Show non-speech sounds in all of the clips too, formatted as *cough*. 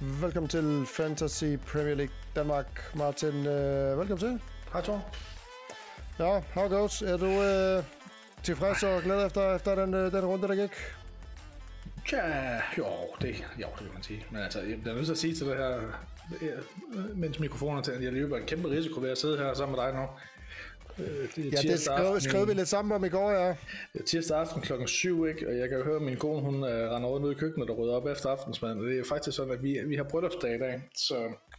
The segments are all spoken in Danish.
Velkommen til Fantasy Premier League Danmark. Martin, øh, velkommen til. Hej Thor. Ja, how goes? Er du øh, tilfreds og glad efter, efter den, øh, den runde, der gik? Ja, jo, det, jo, det kan man sige. Men altså, jeg bliver nødt til at sige til det her, øh, mens mikrofonen er til, at jeg løber en kæmpe risiko ved at sidde her sammen med dig nu. Øh, det ja, det skrev, skrev vi lidt sammen om i går, ja. Tirsdag aften klokken 7, ikke? og jeg kan jo høre, at min kone hun, uh, render rundt ud i køkkenet og rydder op efter aftensmaden. Det er faktisk sådan, at vi, vi har bryllupsdag i dag. Så,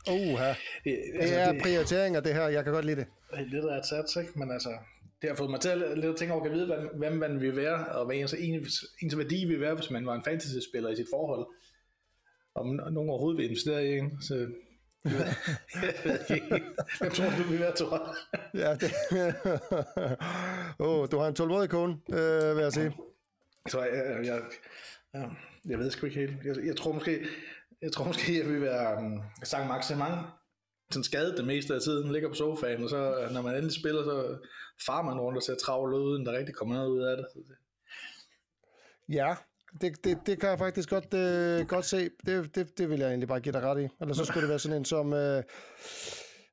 Uha. Det, altså, det er det, prioriteringer, det her. Jeg kan godt lide det. Det er lidt af et sats, ikke? Men altså, det har fået mig til at lidt at tænke over, at vide, hvem, hvem man vil være, og hvad ens, ens værdi vil være, hvis man var en fantasy-spiller i sit forhold. Om nogen overhovedet vil investere i en. Så Hvem tror du, vi være, Thor? ja, det... oh, du har en tålmodig kone, øh, vil jeg sige. Så jeg, jeg, jeg, jeg ved sgu ikke helt. Jeg, jeg tror måske, jeg tror måske, jeg vil være um, Sankt Maximang, sådan skadet det meste af tiden, ligger på sofaen, og så når man endelig spiller, så farer man rundt og ser travlt ud, uden der rigtig kommer noget ud af det. Ja, det, det, det kan jeg faktisk godt, øh, godt se. Det, det, det vil jeg egentlig bare give dig ret i. Eller så skulle det være sådan en som... Øh,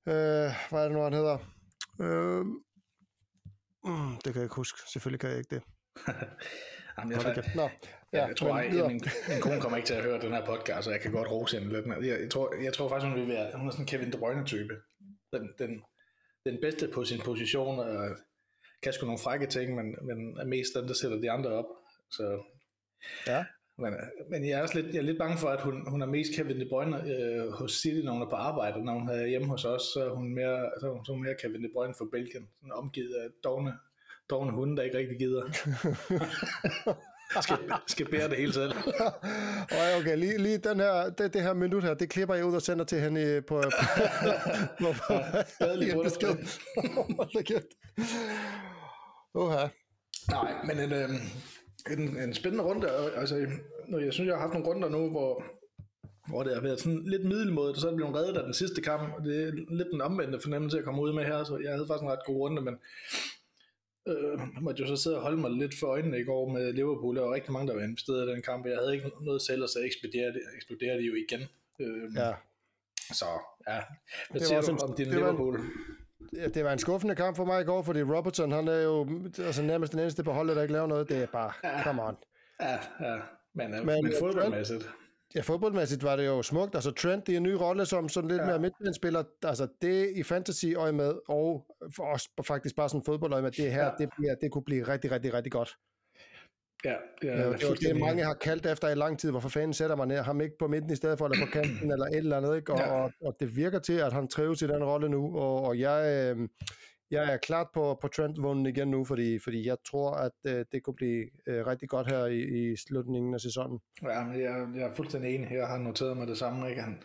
øh, hvad er det nu, han hedder? Øh, mm, det kan jeg ikke huske. Selvfølgelig kan jeg ikke det. *laughs* Jamen, jeg, jeg, Nå, ja, jeg tror, at min, min kone kommer ikke til at høre den her podcast, så jeg kan godt rose hende lidt. Jeg, jeg, tror, jeg tror faktisk, hun vil være hun er sådan en Kevin De Bruyne-type. Den, den, den bedste på sin position, og kan sgu nogle frække ting, men, men er mest den, der sætter de andre op. Så Ja. Men, men jeg er også lidt, jeg er lidt bange for, at hun, hun er mest Kevin De Bruyne øh, hos City, når hun er på arbejde. Når hun er hjemme hos os, så er hun mere, så er hun mere Kevin De Bruyne for Belgien. Sådan omgivet af dogne, dogne hunde, der ikke rigtig gider. *laughs* skal, skal bære det hele selv. *laughs* okay, okay, lige, lige den her, det, det her minut her, det klipper jeg ud og sender til hende på... på, på, *laughs* på ja, besked. Oha. Nej, men en, øh, en, en spændende runde. Altså, nu, jeg synes, jeg har haft nogle runder nu, hvor, hvor det har været sådan lidt middelmåde, så er det blevet reddet af den sidste kamp, og det er lidt den omvendte fornemmelse at komme ud med her, så jeg havde faktisk en ret god runde, men øh, måtte jo så sidde og holde mig lidt for øjnene i går med Liverpool, der var rigtig mange, der var investeret i den kamp, og jeg havde ikke noget selv, og så eksploderede, eksploderede de jo igen. Øh, ja. Så ja, hvad det siger du om din Liverpool? En, Ja, det var en skuffende kamp for mig i går, fordi Robertson, han er jo altså, nærmest den eneste på holdet, der ikke laver noget. Det er bare, ja. come on. Ja, ja. Men, men, men fodboldmæssigt. Ja, fodboldmæssigt var det jo smukt. Altså Trent, det er en ny rolle som sådan lidt ja. mere midtbanespiller. Altså det i fantasy øje med, og for os faktisk bare sådan fodbold øje med, det her, ja. det, bliver, det kunne blive rigtig, rigtig, rigtig godt. Ja, det er, ja, det, er det, mange har kaldt efter i lang tid, hvorfor fanden sætter man ham ikke på midten i stedet for, eller på kanten, eller et eller andet, ikke? Og, ja. og, og det virker til, at han trives i den rolle nu, og, og jeg, øh, jeg er klart på, på Trent-vunden igen nu, fordi, fordi jeg tror, at øh, det kunne blive øh, rigtig godt her i, i slutningen af sæsonen. Ja, men jeg, jeg er fuldstændig enig. Jeg har noteret mig det samme, ikke? Han,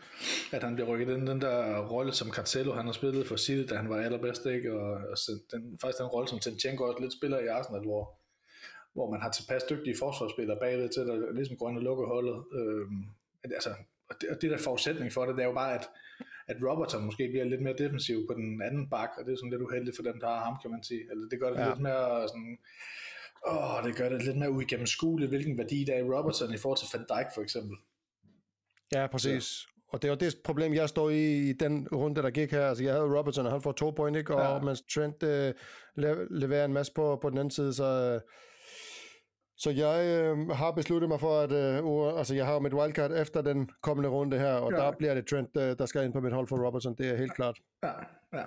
at han bliver rykket ind den der rolle, som Cancelo han har spillet for City, da han var allerbedst, ikke? Og, og den, faktisk den rolle, som Tinchenko også lidt spiller i Arsenal, hvor hvor man har tilpas dygtige forsvarsspillere bagved til at ligesom gå ind og lukke holdet. Øhm, altså, og det, og det der forudsætning for det, det er jo bare, at, at Robertson måske bliver lidt mere defensiv på den anden bak, og det er sådan lidt uheldigt for dem, der har ham, kan man sige. Altså, det gør det ja. lidt mere sådan, åh, det gør det lidt mere uigennemskueligt, hvilken værdi der er i Robertson i forhold til Van Dijk for eksempel. Ja, præcis. Ja. Og det var det problem, jeg stod i i den runde, der gik her. Altså, jeg havde Robertson, og han får to point, ikke? Og ja. mens Trent øh, leverer en masse på, på den anden side, så... Øh, så jeg øh, har besluttet mig for, at øh, altså, jeg har mit wildcard efter den kommende runde her, og ja. der bliver det Trent, øh, der skal ind på mit hold for Robertson, det er helt klart. Ja, ja.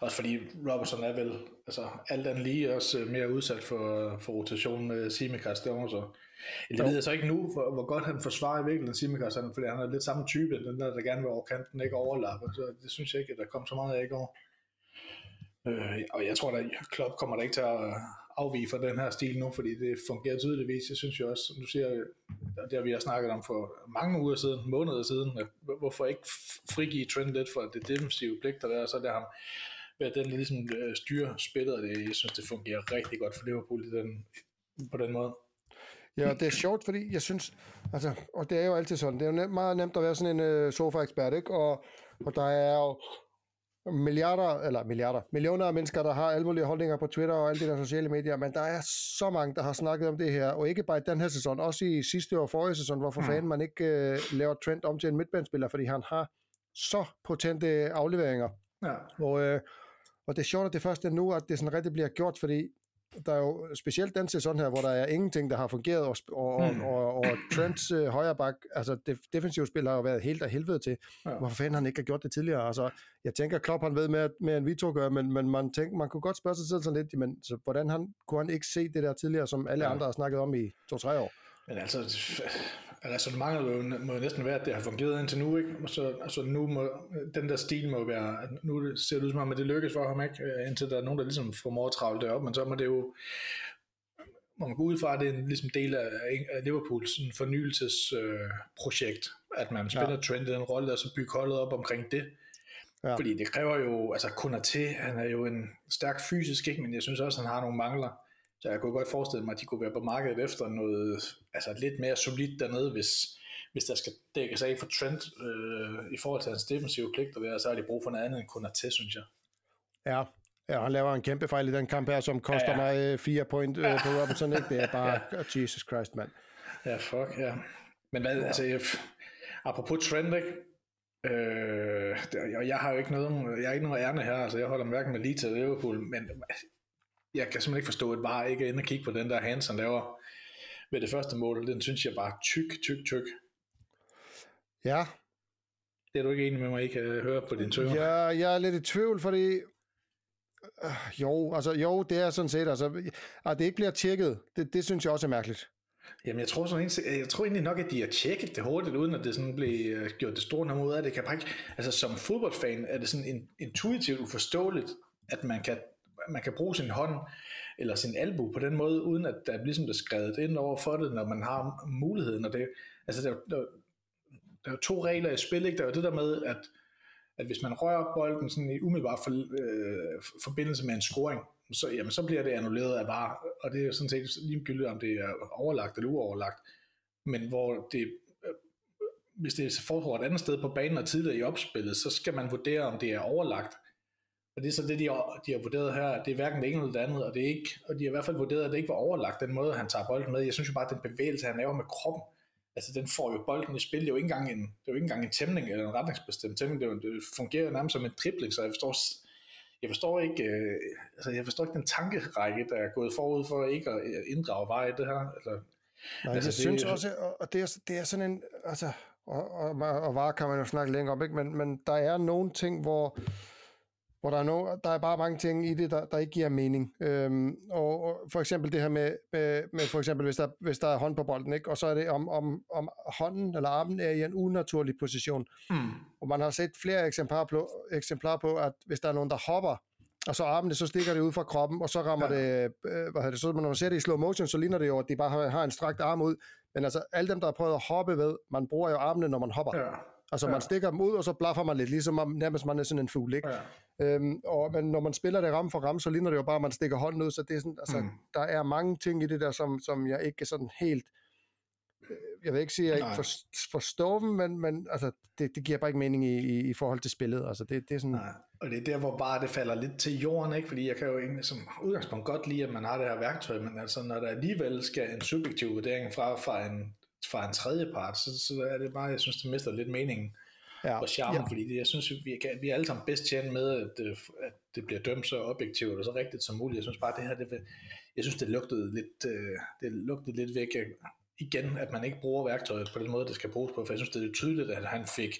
Også fordi Robertson er vel altså, alt andet lige også øh, mere udsat for, for rotation med Simikas derovre, så det ved jeg så ikke nu, hvor, hvor godt han forsvarer i virkeligheden Simikas, fordi han er lidt samme type, den der, der gerne vil over kanten, ikke overlappe, så det synes jeg ikke, at der kom så meget af i går. Øh, og jeg tror, at Klopp kommer der ikke til at afvige fra den her stil nu, fordi det fungerer tydeligvis. Jeg synes jo også, som du siger, det har vi har snakket om for mange uger siden, måneder siden, at hvorfor ikke frigive Trent lidt for det defensive pligter der, og så der ham være den, der ligesom øh, styrer spillet, det, jeg synes, det fungerer rigtig godt for Liverpool i den, på den måde. Ja, det er sjovt, fordi jeg synes, altså, og det er jo altid sådan, det er jo meget nemt at være sådan en øh, sofa-ekspert, ikke? Og, og der er jo milliarder, eller milliarder, millioner af mennesker, der har alle mulige holdninger på Twitter og alle de der sociale medier, men der er så mange, der har snakket om det her, og ikke bare i den her sæson, også i sidste og forrige sæson, hvorfor mm. fanden man ikke øh, laver Trent om til en midtbanespiller, fordi han har så potente afleveringer. Ja. Og, øh, og det er sjovt, at det først er nu, at det sådan rigtig bliver gjort, fordi der er jo specielt den sæson her, hvor der er ingenting, der har fungeret, og, og, mm. og, og Trents øh, højre bak, altså def, defensive spil har jo været helt af helvede til. Ja. Hvorfor fanden han ikke har gjort det tidligere? Altså, jeg tænker, Klopp han ved mere, mere end vi to gør, men, men man, tænker, man kunne godt spørge sig selv sådan lidt, men så, hvordan han, kunne han ikke se det der tidligere, som alle ja. andre har snakket om i to-tre år? Men altså, resonemanget må, må jo næsten være, at det har fungeret indtil nu, ikke? Så, altså nu må, den der stil må være, at nu ser det ud som om, at det lykkes for ham, ikke? Øh, indtil der er nogen, der ligesom formår at travle det op, men så må det jo, må man gå ud fra, at det er en ligesom del af, af Liverpools fornyelsesprojekt, øh, at man spiller ja. Trent i den rolle, og så bygge holdet op omkring det. Ja. Fordi det kræver jo, altså til, han er jo en stærk fysisk, ikke? men jeg synes også, at han har nogle mangler så jeg kunne godt forestille mig, at de kunne være på markedet efter noget altså lidt mere solidt dernede, hvis, hvis der skal dækkes af for Trent øh, i forhold til hans defensive pligter, der, så har de brug for noget andet end kun at til, synes jeg. Ja, Ja, han laver en kæmpe fejl i den kamp her, som koster ja, ja. mig øh, fire point øh, ja. på *laughs* Robertson. Ikke? Det er bare, ja. Jesus Christ, mand. Ja, fuck, ja. Men hvad, ja. altså, jeg, apropos Trent, ikke? Øh, jeg, jeg har jo ikke noget, jeg har ikke noget ærne her, altså jeg holder hverken med lige til Liverpool, men jeg kan simpelthen ikke forstå, at bare ikke inde og kigge på den der hands, han laver ved det første mål. Den synes jeg bare tyk, tyk, tyk. Ja. Det er du ikke enig med mig, I kan høre på din tøver? Ja, jeg er lidt i tvivl, fordi øh, jo, altså jo, det er sådan set, altså, at det ikke bliver tjekket, det, det synes jeg også er mærkeligt. Jamen, jeg tror, sådan, jeg tror egentlig nok, at de har tjekket det hurtigt, uden at det sådan blev uh, gjort det store nummer ud af det. Kan ikke, altså, som fodboldfan er det sådan intuitivt uforståeligt, at man kan man kan bruge sin hånd eller sin albu på den måde, uden at der ligesom er skrevet ind over for det, når man har muligheden. Og det, altså der, der, der er jo to regler i spil, ikke? Der er jo det der med, at, at hvis man rører bolden sådan i umiddelbar for, øh, forbindelse med en scoring, så, jamen, så bliver det annulleret af var, og det er sådan set ligegyldigt, om det er overlagt eller uoverlagt. Men hvor det, øh, hvis det foregår et andet sted på banen og tidligere i opspillet, så skal man vurdere, om det er overlagt, og det er så det, de har, de har vurderet her, det er hverken det ene eller det andet, og, det er ikke, og de har i hvert fald vurderet, at det ikke var overlagt, den måde, han tager bolden med. Jeg synes jo bare, at den bevægelse, han laver med kroppen, altså den får jo bolden i spil, det er jo ikke engang en, det er jo ikke engang en tæmning eller en retningsbestemt tæmning, det, jo, det fungerer nærmest som en tripling, så jeg forstår, jeg forstår ikke, øh, altså jeg forstår ikke den tankerække, der er gået forud for ikke at inddrage vej i det her. Eller, Nej, altså, jeg det, synes også, og det er, det er sådan en, altså, og, og, og var kan man jo snakke længere om, ikke? Men, men der er nogle ting, hvor hvor der er, no, der er bare mange ting i det, der, der ikke giver mening. Øhm, og, og for eksempel det her med, med, med for eksempel, hvis der, hvis der er hånd på bolden, ikke? og så er det om, om, om hånden eller armen er i en unaturlig position. Mm. Og man har set flere eksemplarer på, eksemplarer på, at hvis der er nogen, der hopper, og så armene, så stikker det ud fra kroppen, og så rammer ja. det, øh, hvad det, så når man ser det i slow motion, så ligner det jo, at de bare har, har en strakt arm ud. Men altså, alle dem, der har prøvet at hoppe ved, man bruger jo armene, når man hopper. Ja. Altså, ja. man stikker dem ud, og så blaffer man lidt, ligesom om nærmest man er sådan en fugl, ikke? Ja. Øhm, og, men når man spiller det ram for ram, så ligner det jo bare, at man stikker hånden ud, så det er sådan, altså, mm. der er mange ting i det der, som, som jeg ikke sådan helt, øh, jeg vil ikke sige, at jeg ikke for, forstår dem, men, men altså, det, det giver bare ikke mening i, i, i forhold til spillet. Altså, det, det er sådan... Nej. Og det er der, hvor bare det falder lidt til jorden, ikke? fordi jeg kan jo egentlig som udgangspunkt godt lide, at man har det her værktøj, men altså, når der alligevel skal en subjektiv vurdering fra, fra, en, fra en tredje part, så, så er det bare, jeg synes, det mister lidt meningen ja. og charmen, ja. fordi det, jeg synes, vi, kan, vi er alle sammen bedst tjent med, at, at det bliver dømt så objektivt og så rigtigt som muligt. Jeg synes bare, det her, det, jeg synes, det lugtede lidt, øh, det lugtede lidt væk igen, at man ikke bruger værktøjet på den måde, det skal bruges på, for jeg synes, det er tydeligt, at han fik,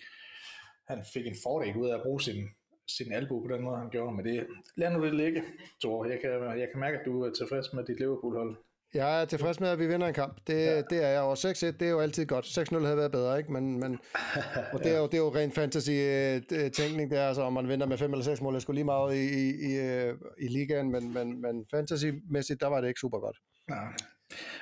han fik en fordel ud af at bruge sin, sin albu på den måde, han gjorde. Men det, lad nu det ligge, Thor. Jeg kan, jeg kan mærke, at du er tilfreds med dit Liverpool-hold. Jeg er tilfreds med, at vi vinder en kamp. Det, ja. det er jeg. Og 6-1, det er jo altid godt. 6-0 havde været bedre, ikke? Men, men, *laughs* og det er, jo, det er jo ren fantasy-tænkning, det er altså, om man vinder med 5 eller 6 mål, det skulle lige meget i, i, i, øh, i ligaen, men, men, men fantasy-mæssigt, der var det ikke super godt. Ja.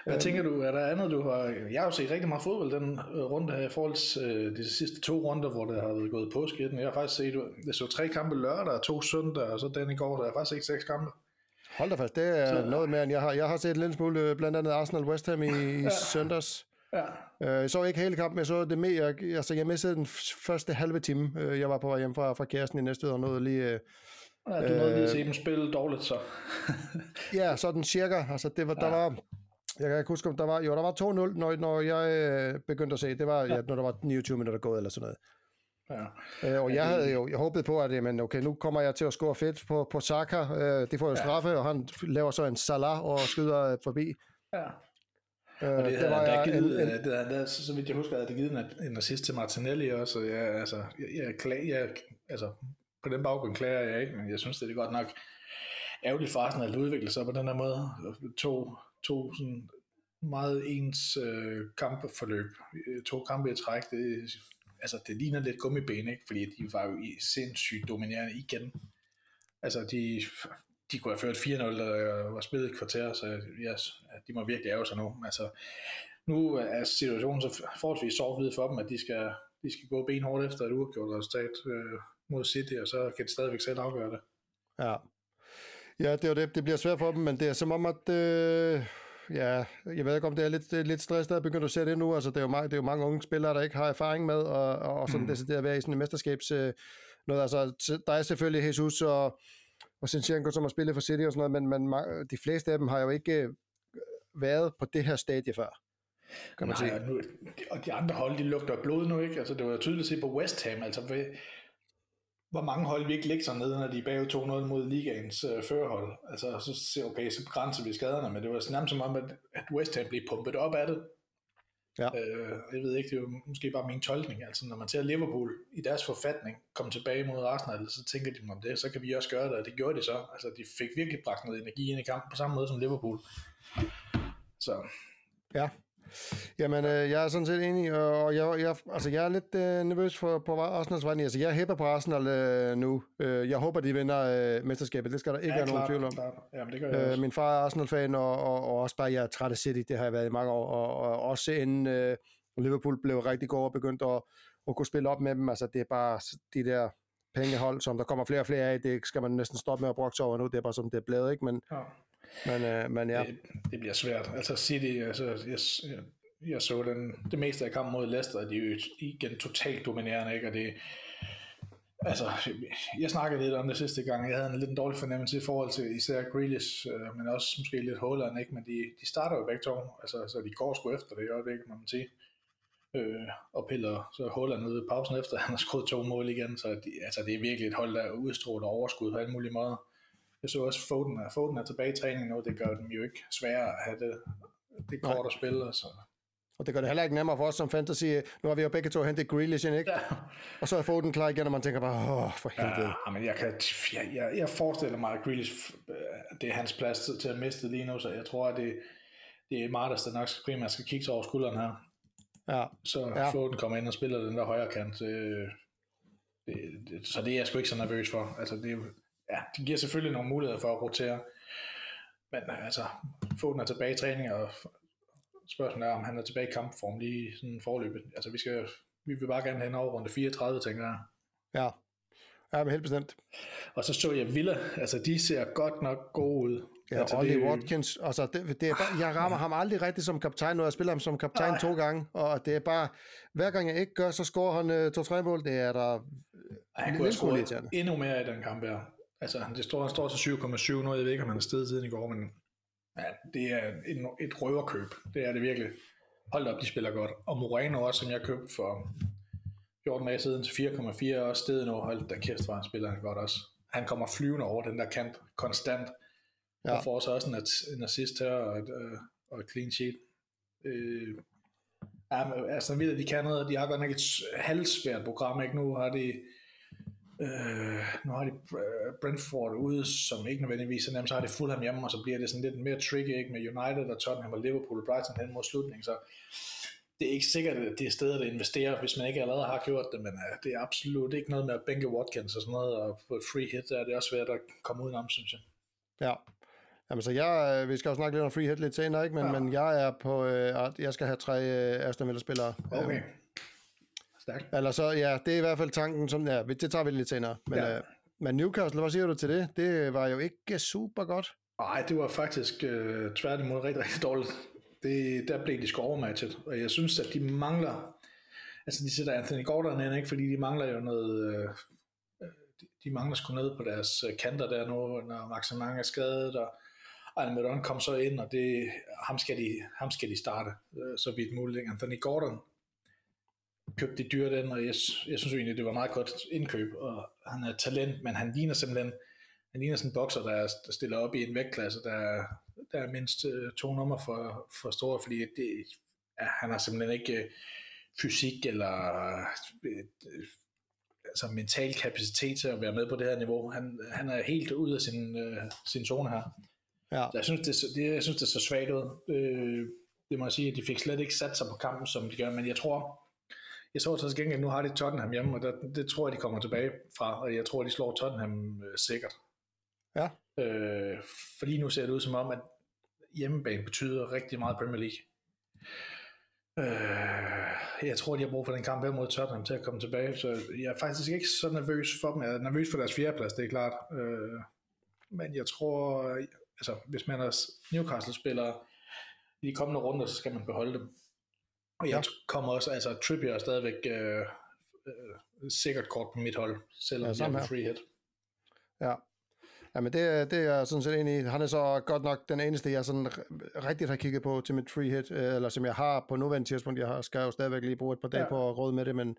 Hvad tænker du, er der andet, du har... Jeg har jo set rigtig meget fodbold den øh, runde her, i forhold til øh, de sidste to runder, hvor det har været gået på skridten. Jeg har faktisk set, jeg så tre kampe lørdag, to søndag, og så den i går, der har faktisk ikke seks kampe. Hold da fast, det er så, noget mere, end jeg har. Jeg har set lidt smule, øh, blandt andet Arsenal West Ham i, ja. søndags. Ja. Øh, jeg så ikke hele kampen, jeg så det med, jeg, altså jeg mistede den første halve time. Øh, jeg var på vej hjem fra, fra kæresten i næste og nåede lige... Øh, ja, du nåede lige at se dem spille dårligt, så. *laughs* ja, sådan cirka. Altså det var, ja. der var... Jeg kan ikke huske, om der var... Jo, der var 2-0, når, når jeg øh, begyndte at se. Det var, ja. Ja, når der var 29 minutter gået eller sådan noget. Ja. Øh, og jeg havde jo jeg håbede på, at men okay, nu kommer jeg til at score fedt på, på Saka. Øh, det får jo straffe, ja. og han laver så en Salah og skyder forbi. Ja. Øh, Og det, det var jeg, givet, en- en, det, havde- det, så vidt jeg husker, havde det givet en, en assist til Martinelli også, og jeg, altså, jeg, jeg, klag, jeg, altså, på den baggrund klager jeg ikke, men jeg synes, det er godt nok ærgerligt for Arsenal at udvikle sig på den her måde. To, to sådan meget ens øh, kampforløb, Øh, to kampe i træk, det, altså, det ligner lidt gummibene, ikke? fordi de var jo i- sindssygt dominerende igen. Altså, de, de kunne have ført 4-0, der var spillet et kvarter, så yes, de må virkelig ærge sig nu. Altså, nu er situationen så forholdsvis sort for dem, at de skal, de skal gå benhårdt efter et uafgjort resultat øh, mod City, og så kan de stadigvæk selv afgøre det. Ja. Ja, det er det. Det bliver svært for dem, men det er som om, at... Øh, ja, jeg ved ikke, om det er lidt, det er lidt stress, der er begyndt at se det nu. Altså, det er, jo mange, det er jo mange unge spillere, der ikke har erfaring med, og, og, sådan Mm. decideret at være i sådan en mesterskabs... Øh, noget. Altså, der er selvfølgelig Jesus og, og Sinchenko, som har spillet for City og sådan noget, men, men de fleste af dem har jo ikke øh, været på det her stadie før. Kan man Nej, sige. og, nu, og de andre hold, de lugter blod nu, ikke? Altså, det var tydeligt at se på West Ham, altså, hvor mange hold vi ikke ligger sig nede, når de er bagud 2-0 mod ligaens øh, førerhold. Altså, så ser okay, så begrænser vi skaderne, men det var nærmest som om, at, at West Ham blev pumpet op af det. Ja. Øh, jeg ved ikke, det er jo måske bare min tolkning. Altså, når man ser Liverpool i deres forfatning komme tilbage mod Arsenal, så tænker de om det, så kan vi også gøre det, og det gjorde de så. Altså, de fik virkelig bragt noget energi ind i kampen på samme måde som Liverpool. Så Ja. Jamen, øh, jeg er sådan set enig, og jeg, jeg, altså, jeg er lidt øh, nervøs for, på Arsenals vegne. Altså, jeg hæpper på Arsenal øh, nu. Øh, jeg håber, de vinder øh, mesterskabet. Det skal der ikke ja, være nogen klart, tvivl om. Jamen, det gør jeg Øh, også. min far er Arsenal-fan, og, og, og også bare, jeg er træt af City. Det har jeg været i mange år. Og, og også inden øh, Liverpool blev rigtig god og begyndte at, at kunne spille op med dem. Altså, det er bare de der pengehold, som der kommer flere og flere af. Det skal man næsten stoppe med at brokse over nu. Det er bare som det er blevet, ikke? Men, Ja men, øh, men ja. det, det bliver svært. Altså City, altså, jeg, jeg, jeg så den, det meste af kampen mod Leicester, de er jo igen totalt dominerende, ikke? og det, altså, jeg snakkede lidt om det sidste gang, jeg havde en lidt en dårlig fornemmelse i forhold til især Grealish, øh, men også måske lidt Holland, ikke? men de, de starter jo begge to, altså, så de går sgu efter det i øjeblikket, må man sige. Øh, og piller så Holland ud i pausen efter, han har skruet to mål igen, så de, altså, det er virkelig et hold, der udstråler overskud på alle mulige måder. Jeg så også Foden er, Foden er tilbage i træning nu, det gør dem jo ikke sværere at have det, det Nej. kort at spille. Så. Og det gør det heller ikke nemmere for os som fantasy. Nu har vi jo begge to hentet Grealish ind, ikke? Ja, Og så er Foden klar igen, og man tænker bare, åh, for helvede. ja, men jeg, kan, jeg, jeg, jeg forestiller mig, at Grealish, øh, det er hans plads til, til at miste lige nu, så jeg tror, at det, det er Martas, der nok skal, primært skal kigge sig over skulderen her. Ja, Så Ja. Foden kommer ind og spiller den der højre kant. Det, det, det, så det er jeg sgu ikke så nervøs for. Altså, det, ja, det giver selvfølgelig nogle muligheder for at rotere. Men altså, Foden er tilbage i træning, og spørgsmålet er, om han er tilbage i kampform lige sådan forløbet. Altså, vi, skal, vi vil bare gerne have en over runde 34, tænker jeg. ja. Ja, men helt bestemt. Og så så jeg Villa, altså de ser godt nok gode ud. Ja, altså, Ollie det, Watkins, altså det, det er bare, jeg rammer ham aldrig rigtigt som kaptajn, når jeg spiller ham som kaptajn Nej. to gange, og det er bare, hver gang jeg ikke gør, så scorer han uh, to-tre mål, det er der Han lille kunne have endnu mere i den kamp her. Altså, han- det står, han står til 7,7 nu. Jeg ved ikke, om han er stedet siden i går, men ja, det er et, et røverkøb. Det er det virkelig. Hold op, de spiller godt. Og Moreno også, som jeg købte for 14 dage siden til 4,4, er også stedet nu. Hold da kæft, hvor han spiller han godt også. Han kommer flyvende over den der kant konstant. Ja. Og får så også en, at- en assist her og et, øh, og et clean sheet. Øh, ja, altså, ved de kan noget. De har godt nok et halvsvært program, ikke? Nu har de Øh, nu har de øh, Brentford ude, som ikke nødvendigvis er nemt, så har de Fulham hjemme, og så bliver det sådan lidt mere tricky, ikke? Med United og Tottenham og Liverpool og Brighton hen mod slutningen, så det er ikke sikkert, at det er stedet at investere, hvis man ikke allerede har gjort det, men uh, det er absolut ikke noget med at bænke Watkins og sådan noget, og på et free hit, der er det også svært at komme udenom, synes jeg. Ja. Jamen, så jeg, øh, vi skal jo snakke lidt om free hit lidt senere, ikke? Men, ja. Men jeg er på, øh, jeg skal have tre øh, Aston Villa-spillere. Okay. Øh, Stærkt. Eller så, ja, det er i hvert fald tanken, som, ja, det tager vi lidt senere. Men, ja. Øh, men Newcastle, hvad siger du til det? Det var jo ikke super godt. Nej, det var faktisk øh, tværtimod rigtig, rigtig dårligt. det, der blev de sgu overmatchet, og jeg synes, at de mangler, altså de sætter Anthony Gordon ind, ikke, fordi de mangler jo noget, øh, de mangler sgu ned på deres øh, kanter der nu, når Maximange er skadet, og Almiron kom så ind, og det, ham, skal de, ham skal de starte, øh, så vidt muligt. Anthony Gordon købte de dyrt ind, og jeg, jeg synes egentlig, det var meget godt indkøb, og han er talent, men han ligner simpelthen, han ligner sådan en bokser, der, der stiller op i en vægtklasse, der, der er mindst øh, to nummer for, for store, fordi det, ja, han har simpelthen ikke fysik eller altså mental kapacitet til at være med på det her niveau. Han, han er helt ude af sin, øh, sin zone her. Ja. Jeg synes, det, det, jeg synes, det er så svagt ud. Øh, det må jeg sige, at de fik slet ikke sat sig på kampen, som de gør, men jeg tror, jeg tror så gengæld, nu har de Tottenham hjemme, og der, det tror jeg, de kommer tilbage fra, og jeg tror, de slår Tottenham øh, sikkert. Ja. Øh, fordi nu ser det ud som om, at hjemmebane betyder rigtig meget Premier League. Øh, jeg tror, de har brug for den kamp her mod Tottenham til at komme tilbage, så jeg er faktisk ikke så nervøs for dem. Jeg er nervøs for deres fjerdeplads, det er klart. Øh, men jeg tror, altså hvis man er Newcastle-spiller i de kommende runder, så skal man beholde dem. Og jeg ja. kommer også, altså Trippier er stadigvæk øh, øh, sikkert kort på mit hold, selvom ja, jeg er free hit. Ja, Jamen det, det er jeg sådan set enig i. Han er så godt nok den eneste, jeg sådan rigtigt har kigget på til mit free hit, øh, eller som jeg har på nuværende tidspunkt. Jeg har, skal jo stadigvæk lige bruge et par dage ja. på at råde med det, men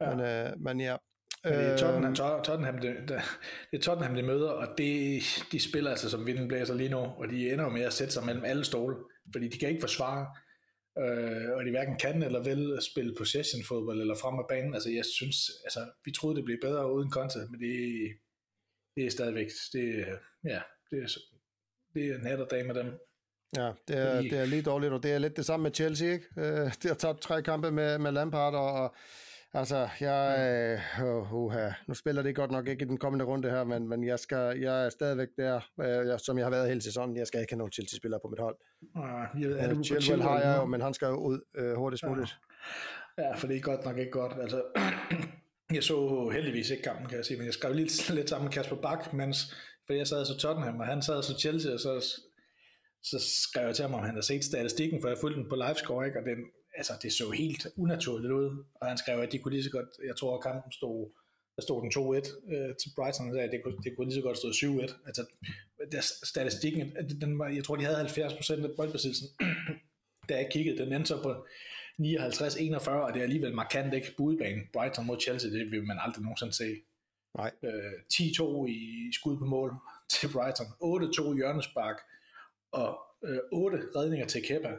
ja. Men, øh, men ja. Men det er Tottenham, Tottenham, det, det, det er Tottenham, de møder, og det, de spiller altså som vinden blæser lige nu, og de ender jo med at sætte sig mellem alle stole, fordi de kan ikke forsvare, øh, og de hverken kan eller vil spille possession fodbold eller frem af banen. Altså jeg synes, altså vi troede det blev bedre uden konta, men det, det er stadigvæk, det, ja, det er, det er nat og dag med dem. Ja, det er, det er lige dårligt, og det er lidt det samme med Chelsea, ikke? Uh, de har tabt tre kampe med, med Lampard, og, og altså, jeg, uh, uh, uh, nu spiller det godt nok ikke i den kommende runde her, men, men jeg, skal, jeg er stadigvæk der, uh, som jeg har været hele sæsonen. Jeg skal ikke have nogen Chelsea-spillere på mit hold. Uh, jeg ved, er uh, Chilwell har jeg jo, men han skal jo ud uh, hurtigst muligt. Ja. ja, for det er godt nok ikke godt. Altså, *clears throat* jeg så heldigvis ikke kampen, kan jeg sige, men jeg skrev lidt, lidt sammen med Kasper Bak, mens, for jeg sad så Tottenham, og han sad så Chelsea, og så, så skrev jeg til ham, om han havde set statistikken, for jeg fulgte den på livescore, ikke? og den, altså, det så helt unaturligt ud, og han skrev, at de kunne lige så godt, jeg tror, at kampen stod, der stod den 2-1 øh, til Brighton, og det kunne, det kunne lige så godt stå 7-1. Altså, der, statistikken, den var, jeg tror, de havde 70% af boldbesiddelsen, *clears throat* da jeg kiggede, den endte så på 59-41, og det er alligevel markant ikke budebane. Brighton mod Chelsea, det vil man aldrig nogensinde se. Nej. Øh, 10-2 i skud på mål til Brighton, 8-2 hjørnespark, og øh, 8 redninger til Kepa.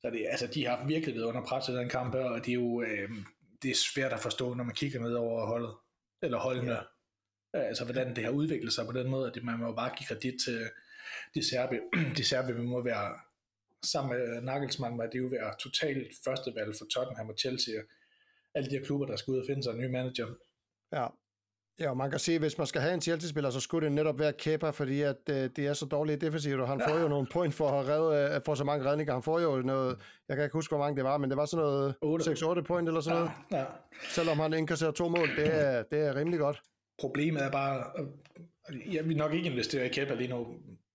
Så det, altså, de har virkelig været under pres i den kamp her, og det er jo øh, det er svært at forstå, når man kigger ned over holdet, eller holdene. Ja. Altså, hvordan det har udviklet sig på den måde, at man må bare give kredit til de serbi. *clears throat* de serbi må være sammen med Nagelsmann, var det jo være totalt førstevalg for Tottenham og Chelsea, alle de her klubber, der skal ud og finde sig en ny manager. Ja, Ja, og man kan sige, at hvis man skal have en Chelsea-spiller, så skulle det netop være Kepa, fordi at, uh, det er så dårligt defensivt, og han ja. får jo nogle point for at redde, uh, for så mange redninger. Han får jo noget, jeg kan ikke huske, hvor mange det var, men det var sådan noget 6-8 point eller sådan noget. Ja, ja. Selvom han indkasserer to mål, det er, det er rimelig godt. Problemet er bare, jeg vil nok ikke investere i Kepa lige nu.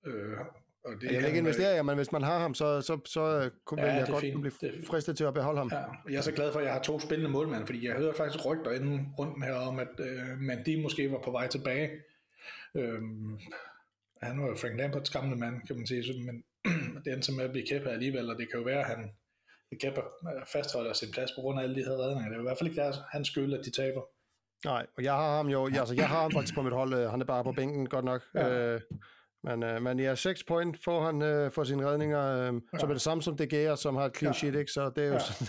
Øh, og det jeg vil ikke investere, men hvis man har ham, så, så, så kunne ja, jeg godt fint. blive fristet til at beholde ham. Ja, jeg er så glad for, at jeg har to spillende målmænd, fordi jeg hørte faktisk rygter inden runden her om, at øh, Mandy måske var på vej tilbage. Øhm, han var jo Frank Lamperts gamle mand, kan man sige, men *clears throat* det endte med at blive Kepa alligevel, og det kan jo være, at han Kepa fastholder sin plads på grund af alle de her redninger. Det er i hvert fald ikke deres, hans skyld, at de taber. Nej, og jeg har ham jo, altså jeg har ham faktisk på mit hold, øh, han er bare på bænken godt nok. Ja. Øh, men, øh, men ja, 6 point får han øh, for sine redninger, øh, ja. som er det samme som De Gea, som har et clean ja. sheet, ikke? så det er jo ja. sådan...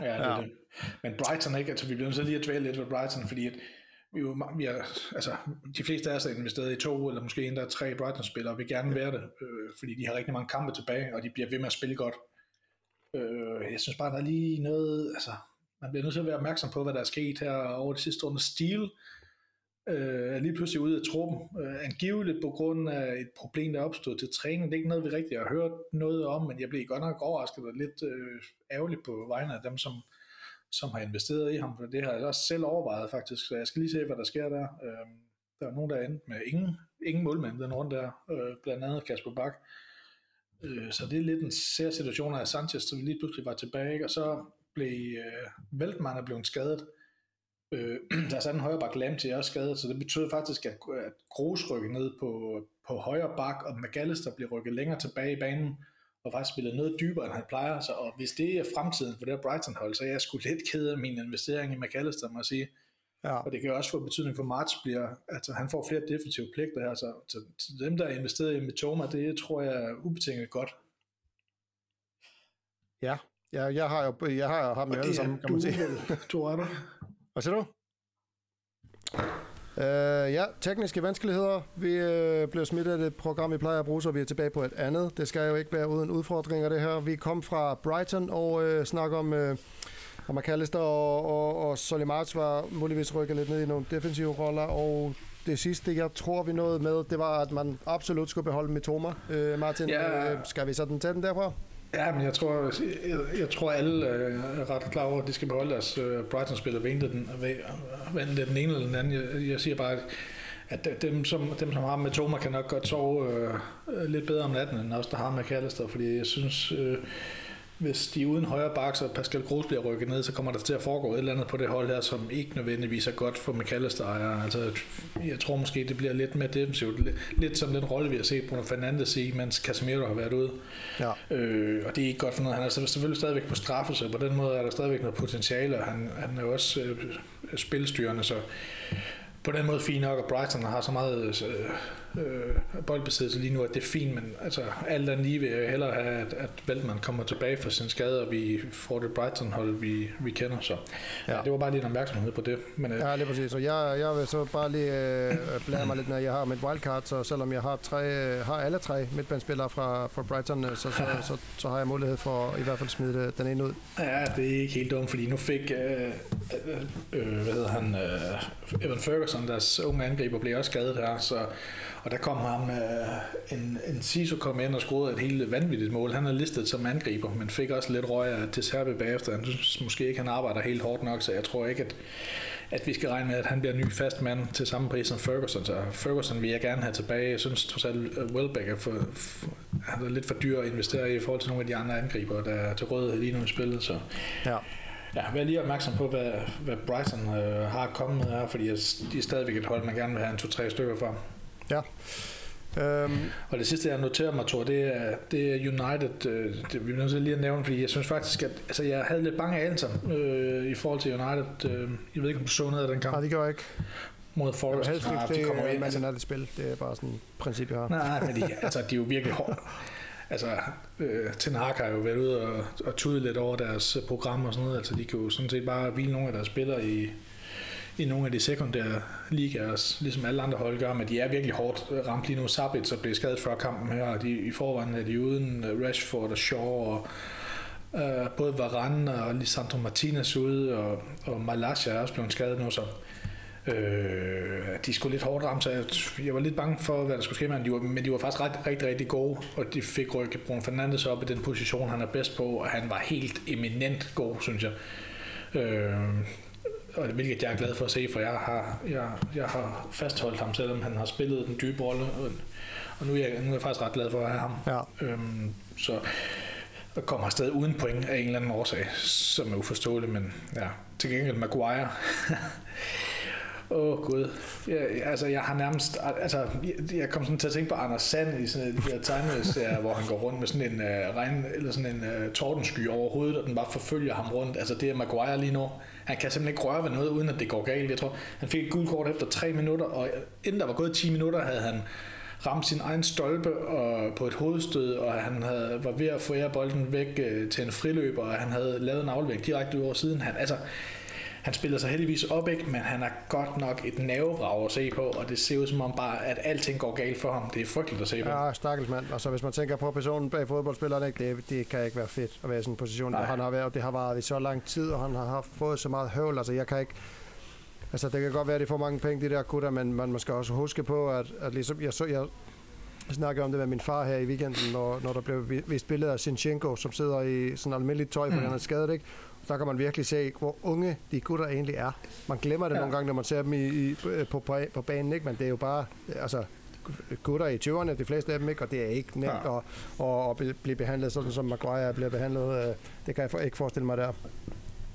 ja, det er det. Men Brighton, ikke? Altså, vi bliver nødt til lige at dvæle lidt ved Brighton, fordi at vi, jo, vi er, altså, de fleste af os er investeret i to, eller måske endda tre Brighton-spillere, og vil gerne være det, øh, fordi de har rigtig mange kampe tilbage, og de bliver ved med at spille godt. Øh, jeg synes bare, der er lige noget, altså, man bliver nødt til at være opmærksom på, hvad der er sket her over det sidste år. Steel øh, er lige pludselig ude af truppen, øh, angiveligt på grund af et problem, der opstod til træning. Det er ikke noget, vi rigtig har hørt noget om, men jeg blev godt nok overrasket og lidt øh, ærgerlig på vegne af dem, som, som har investeret i ham, for det har jeg også selv overvejet faktisk, så jeg skal lige se, hvad der sker der. Øh, der er nogen, der er endt med ingen, ingen målmand den runde der, øh, blandt andet Kasper Bak. Øh, så det er lidt en sær situation af Sanchez, som lige pludselig var tilbage, ikke? og så blev øh, Veltmann er blevet skadet. Øh, *clears throat* der er sådan en højre bak Lam til også skadet, så det betød faktisk, at, at Kroos rykkede ned på, på højre bak, og McAllister blev rykket længere tilbage i banen, og faktisk spillet noget dybere, end han plejer. Så, og hvis det er fremtiden for det her Brighton-hold, så er jeg sgu lidt ked af min investering i McAllister, må jeg sige. Ja. Og det kan også få betydning for March, bliver, altså han får flere defensive pligter her, så, så, dem, der er investeret i Mitoma, det tror jeg er ubetinget godt. Ja, ja jeg har jo jeg har ham alle sammen, kan man sige. Du er der. *laughs* Hvad siger du? Uh, ja, tekniske vanskeligheder. Vi uh, blev smidt af det program, vi plejer at bruge, så vi er tilbage på et andet. Det skal jo ikke være uden udfordringer, det her. Vi kom fra Brighton og uh, snakker om... Uh, og McAllister og, og, og Solimarts var muligvis rykket lidt ned i nogle defensive roller, og det sidste, jeg tror, vi nåede med, det var, at man absolut skulle beholde Mitoma. Øh, Martin, ja. øh, skal vi sådan tage den derfra? Ja, men jeg tror, jeg, jeg tror alle øh, er ret klar over, at de skal beholde deres øh, Brighton-spiller, vente den, vente den ene eller den anden. Jeg, jeg siger bare, at, dem, som, dem, som har med Thomas, kan nok godt sove øh, lidt bedre om natten, end os, der har med Callister, fordi jeg synes... Øh, hvis de uden højre bak, så Pascal Groß bliver rykket ned, så kommer der til at foregå et eller andet på det hold her, som ikke nødvendigvis er godt for McAllister. Altså, jeg tror måske, det bliver lidt mere defensivt. Lidt som den rolle, vi har set Bruno Fernandes i, mens Casemiro har været ude. Ja. Øh, og det er ikke godt for noget. Han er selvfølgelig stadigvæk på straffe, så på den måde er der stadigvæk noget potentiale, og han, han er jo også øh, spilstyrende, så på den måde fint nok, at Brighton har så meget øh, øh, boldbesiddelse lige nu, at det er fint, men altså, alt andet lige vil jeg hellere have, at, at Veltman kommer tilbage fra sin skade, og vi får det Brighton-hold, vi, vi kender. Så ja. Ja, det var bare lige en opmærksomhed på det. Men, øh, ja, lige præcis. Så jeg, jeg vil så bare lige øh, blære mig lidt med, at jeg har mit wildcard, så selvom jeg har, tre, øh, har alle tre midtbandspillere fra, fra Brighton, øh, så, så, så, så, så har jeg mulighed for i hvert fald smide den ene ud. Ja, det er ikke helt dumt, fordi nu fik, øh, øh, øh, hvad hedder han, øh, Evan Ferguson, deres unge angriber, blev også skadet her, så og der kom ham, øh, en, en Siso kom ind og scorede et helt vanvittigt mål. Han er listet som angriber, men fik også lidt røg af til Serbi bagefter. Han synes måske ikke, han arbejder helt hårdt nok, så jeg tror ikke, at, at vi skal regne med, at han bliver ny fast mand til samme pris som Ferguson. Så Ferguson vil jeg gerne have tilbage. Jeg synes trods alt, at Welbeck er, for, for, han er lidt for dyr at investere i i forhold til nogle af de andre angriber, der er til rådighed lige nu i spillet. Så. Ja. Ja, vær lige opmærksom på, hvad, hvad Brighton øh, har kommet med her, fordi de er stadigvæk et hold, man gerne vil have en to-tre stykker fra. Ja. Um, og det sidste, jeg noterer mig, tror, det er, det er United. Øh, det, vi er nødt til lige at nævne, fordi jeg synes faktisk, at altså, jeg havde lidt bange anelser øh, i forhold til United. Øh, jeg ved ikke, om du så noget af den kamp. Nej, det gør jeg ikke. Mod Forest. Jeg helst ikke, ah, de kommer ind. Altså, det spil. Det er bare sådan et princip, jeg har. Nej, men de, altså, de er jo virkelig hårde. Altså, øh, Ten Hag har jo været ude og, og tude lidt over deres program og sådan noget. Altså, de kan jo sådan set bare hvile nogle af deres spillere i, i nogle af de sekundære ligaer, ligesom alle andre hold gør, men de er virkelig hårdt ramt lige nu. Sabit, så blevet skadet før kampen her, og de, i forvejen er de uden øh, Rashford og Shaw og øh, både Varane og Lisandro Martinez ude, og, og Malasia er også blevet skadet nu, så øh, de skulle lidt hårdt ramt, så jeg, jeg var lidt bange for, hvad der skulle ske, med de var, men de var faktisk ret, rigtig, rigtig gode, og de fik rykket Bruno Fernandes op i den position, han er bedst på, og han var helt eminent god, synes jeg. Øh, og hvilket jeg er glad for at se, for jeg har, jeg, jeg har fastholdt ham, selvom han har spillet den dybe rolle, og, og nu, er jeg, nu er jeg faktisk ret glad for at have ham. Ja. Øhm, så og kommer stadig uden point af en eller anden årsag, som er uforståelig, men ja, til gengæld Maguire. *laughs* Åh oh, gud. Jeg, altså, jeg har nærmest... Altså, jeg, jeg kom sådan til at tænke på Anders Sand i sådan de her tegneserier, hvor han går rundt med sådan en uh, regn, eller sådan en uh, tordensky over hovedet, og den bare forfølger ham rundt. Altså, det er Maguire lige nu. Han kan simpelthen ikke røre ved noget, uden at det går galt. Jeg tror, han fik et gult kort efter 3 minutter, og inden der var gået 10 minutter, havde han ramt sin egen stolpe og på et hovedstød, og han havde, var ved at få bolden væk øh, til en friløber, og han havde lavet en aflevering direkte ud over siden. Han, altså, han spiller sig heldigvis op, ikke? men han er godt nok et nervevrag at se på, og det ser ud som om bare, at alting går galt for ham. Det er frygteligt at se på. Ja, stakkels mand. Og så hvis man tænker på personen bag fodboldspilleren, ikke? Det, det kan ikke være fedt at være i sådan en position. Nej. Han har været, det har varet i så lang tid, og han har haft, fået så meget høvl. Altså, jeg kan ikke... Altså, det kan godt være, at de får mange penge, de der gutter, men man, man skal også huske på, at, at ligesom, jeg, så, jeg snakkede om det med min far her i weekenden, når, når der blev vist billeder af Sinchenko, som sidder i sådan almindeligt tøj, fordi mm. han er skadet, ikke? Der kan man virkelig se, hvor unge de gutter egentlig er. Man glemmer det ja. nogle gange, når man ser dem i, i, på, på, på banen, ikke? men det er jo bare, altså, gutter i 20'erne, de fleste af dem ikke, og det er ikke nemt ja. at, at, at blive behandlet sådan, som Maguire bliver behandlet. Øh, det kan jeg ikke forestille mig der.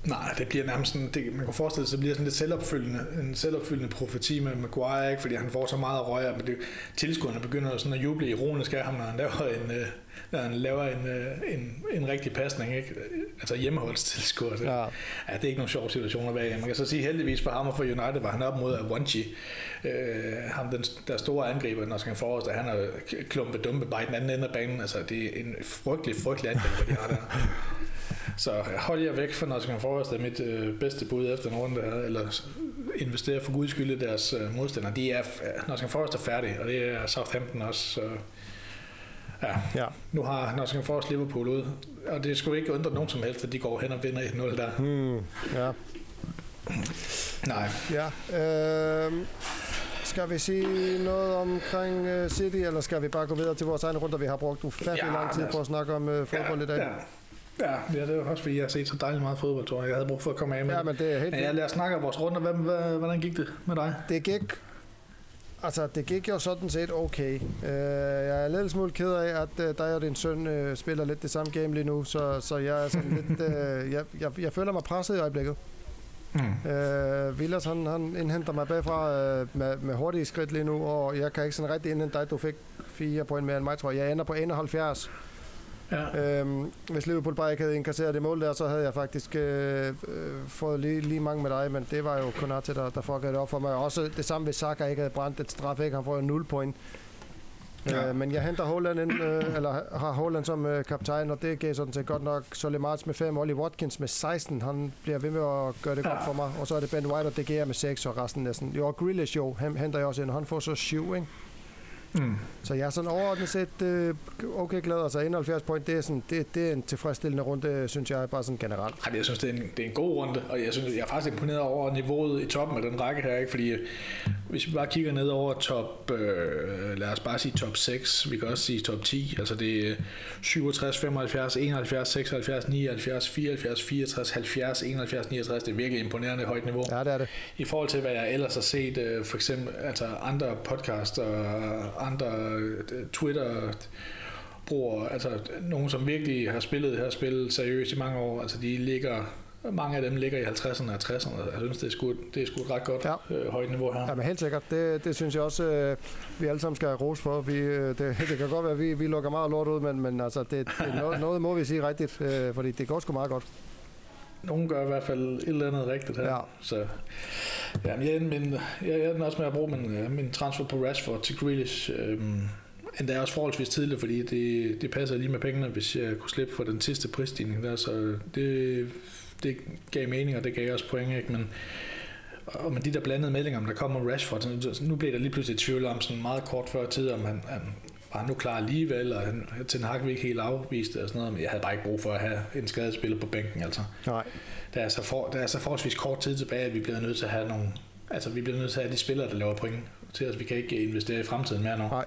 Nej, det bliver nærmest sådan, det, man kan forestille sig, det bliver sådan lidt selvopfyldende, en selvopfyldende profeti med Maguire, ikke? fordi han får så meget røg, men det, tilskuerne begynder sådan at juble ironisk af ham, når han laver en, øh, når han laver en, øh, en, en rigtig pasning, ikke? altså hjemmeholdstilskuer. Ja. ja. det er ikke nogen sjov situation at være i. Man kan så sige heldigvis for ham og for United var han op mod Awanchi, øh, ham den, der store angriber, når skal forrest, han har klumpet dumpe bare i den anden ende af banen. Altså, det er en frygtelig, frygtelig angriber, de har der. *laughs* Så hold jer væk fra Nottingham Forest, det er mit øh, bedste bud efter en runde her, eller investere for guds skyld i deres øh, modstandere. De er, Nottingham Forest er færdig, og det er Southampton også. Så, ja. ja. Nu har Nottingham Forest Liverpool ud, og det skulle ikke undre nogen som helst, at de går hen og vinder 1-0 der. Hmm, ja. Nej. Ja. Øh, skal vi sige noget omkring uh, City, eller skal vi bare gå videre til vores egne runder? Vi har brugt ufattelig ja, lang tid på at snakke om uh, fodbold ja, i dag. Ja. Ja, ja, det er også fordi, jeg har set så dejligt meget fodbold, tror jeg. Jeg havde brug for at komme af med Ja, men det er helt ja, lad os snakke om vores runder. Hvad, hvordan gik det med dig? Det gik Altså, det gik jo sådan set okay. Uh, jeg er lidt smule ked af, at uh, dig og din søn uh, spiller lidt det samme game lige nu, så, så jeg er sådan lidt... Uh, jeg, jeg, jeg føler mig presset i øjeblikket. Mm. Uh, Villas, han, han indhenter mig bagfra uh, med, med hurtige skridt lige nu, og jeg kan ikke sådan rigtig indhente dig. Du fik fire point mere end mig, tror jeg. Jeg ender på 71. Ja. Øhm, hvis Liverpool bare ikke havde inkasseret det mål der, så havde jeg faktisk øh, øh, fået lige, lige mange med dig, men det var jo Konate, der, der fuckede det op for mig. Også det samme, hvis Saka ikke havde brændt et straf, ikke? han får jo 0 point. Ja. Øh, men jeg henter Holland ind, øh, *clears throat* eller har Holland som øh, kaptajn, og det gav sådan set godt nok Solly March med 5, Ollie Watkins med 16, han bliver ved med at gøre det ja. godt for mig, og så er det Ben White og DG med 6, og resten næsten. Jo, Grealish jo, han henter jeg også ind, han får så 7, ikke? Mm. Så jeg er sådan overordnet set øh, okay glad. Altså 71 point, det er, sådan, det, det er en tilfredsstillende runde, synes jeg, bare sådan generelt. Ej, jeg synes, det er, en, det er en god runde, og jeg synes, jeg er faktisk imponeret over niveauet i toppen af den række her, ikke? fordi hvis vi bare kigger ned over top, øh, lad os bare sige top 6, vi kan også sige top 10, altså det er 67, 75, 71, 76, 79, 74, 64, 70, 71, 69, det er virkelig imponerende højt niveau. Ja, det er det. I forhold til, hvad jeg ellers har set, øh, for eksempel altså andre podcaster og andre øh, Twitter bruger, altså nogen, som virkelig har spillet det her spil seriøst i mange år, altså de ligger mange af dem ligger i 50'erne og 60'erne. Jeg synes, det er sgu, det er sgu et ret godt ja. øh, højt niveau her. Ja, men helt sikkert. Det, det synes jeg også, øh, vi alle sammen skal have ros for. Vi, øh, det, *laughs* det kan godt være, at vi, vi lukker meget lort ud, men, men altså, det, det, noget, *laughs* noget må vi sige rigtigt, øh, fordi det går sgu meget godt. Nogen gør i hvert fald et eller andet rigtigt her. Ja. Så, ja, men jeg, min, jeg, jeg er også med at bruge min, øh, min transfer på Rashford til Grealish. Øhm, endda også forholdsvis tidligt, fordi det, det passer lige med pengene, hvis jeg kunne slippe for den sidste prisstigning der, så det, det gav mening, og det gav også point, ikke? men og med de der blandede meldinger, om der kommer Rashford, så nu blev der lige pludselig tvivl om sådan meget kort før tid, om han, han var han nu klar alligevel, og han, Ten Hag ikke helt afvist det og sådan noget, men jeg havde bare ikke brug for at have en skadespiller på bænken, altså. Nej. Der er, så for, der er så forholdsvis kort tid tilbage, at vi bliver nødt til at have nogle, altså vi bliver nødt til at have de spillere, der laver point til os. Vi kan ikke investere i fremtiden mere nu. Nej.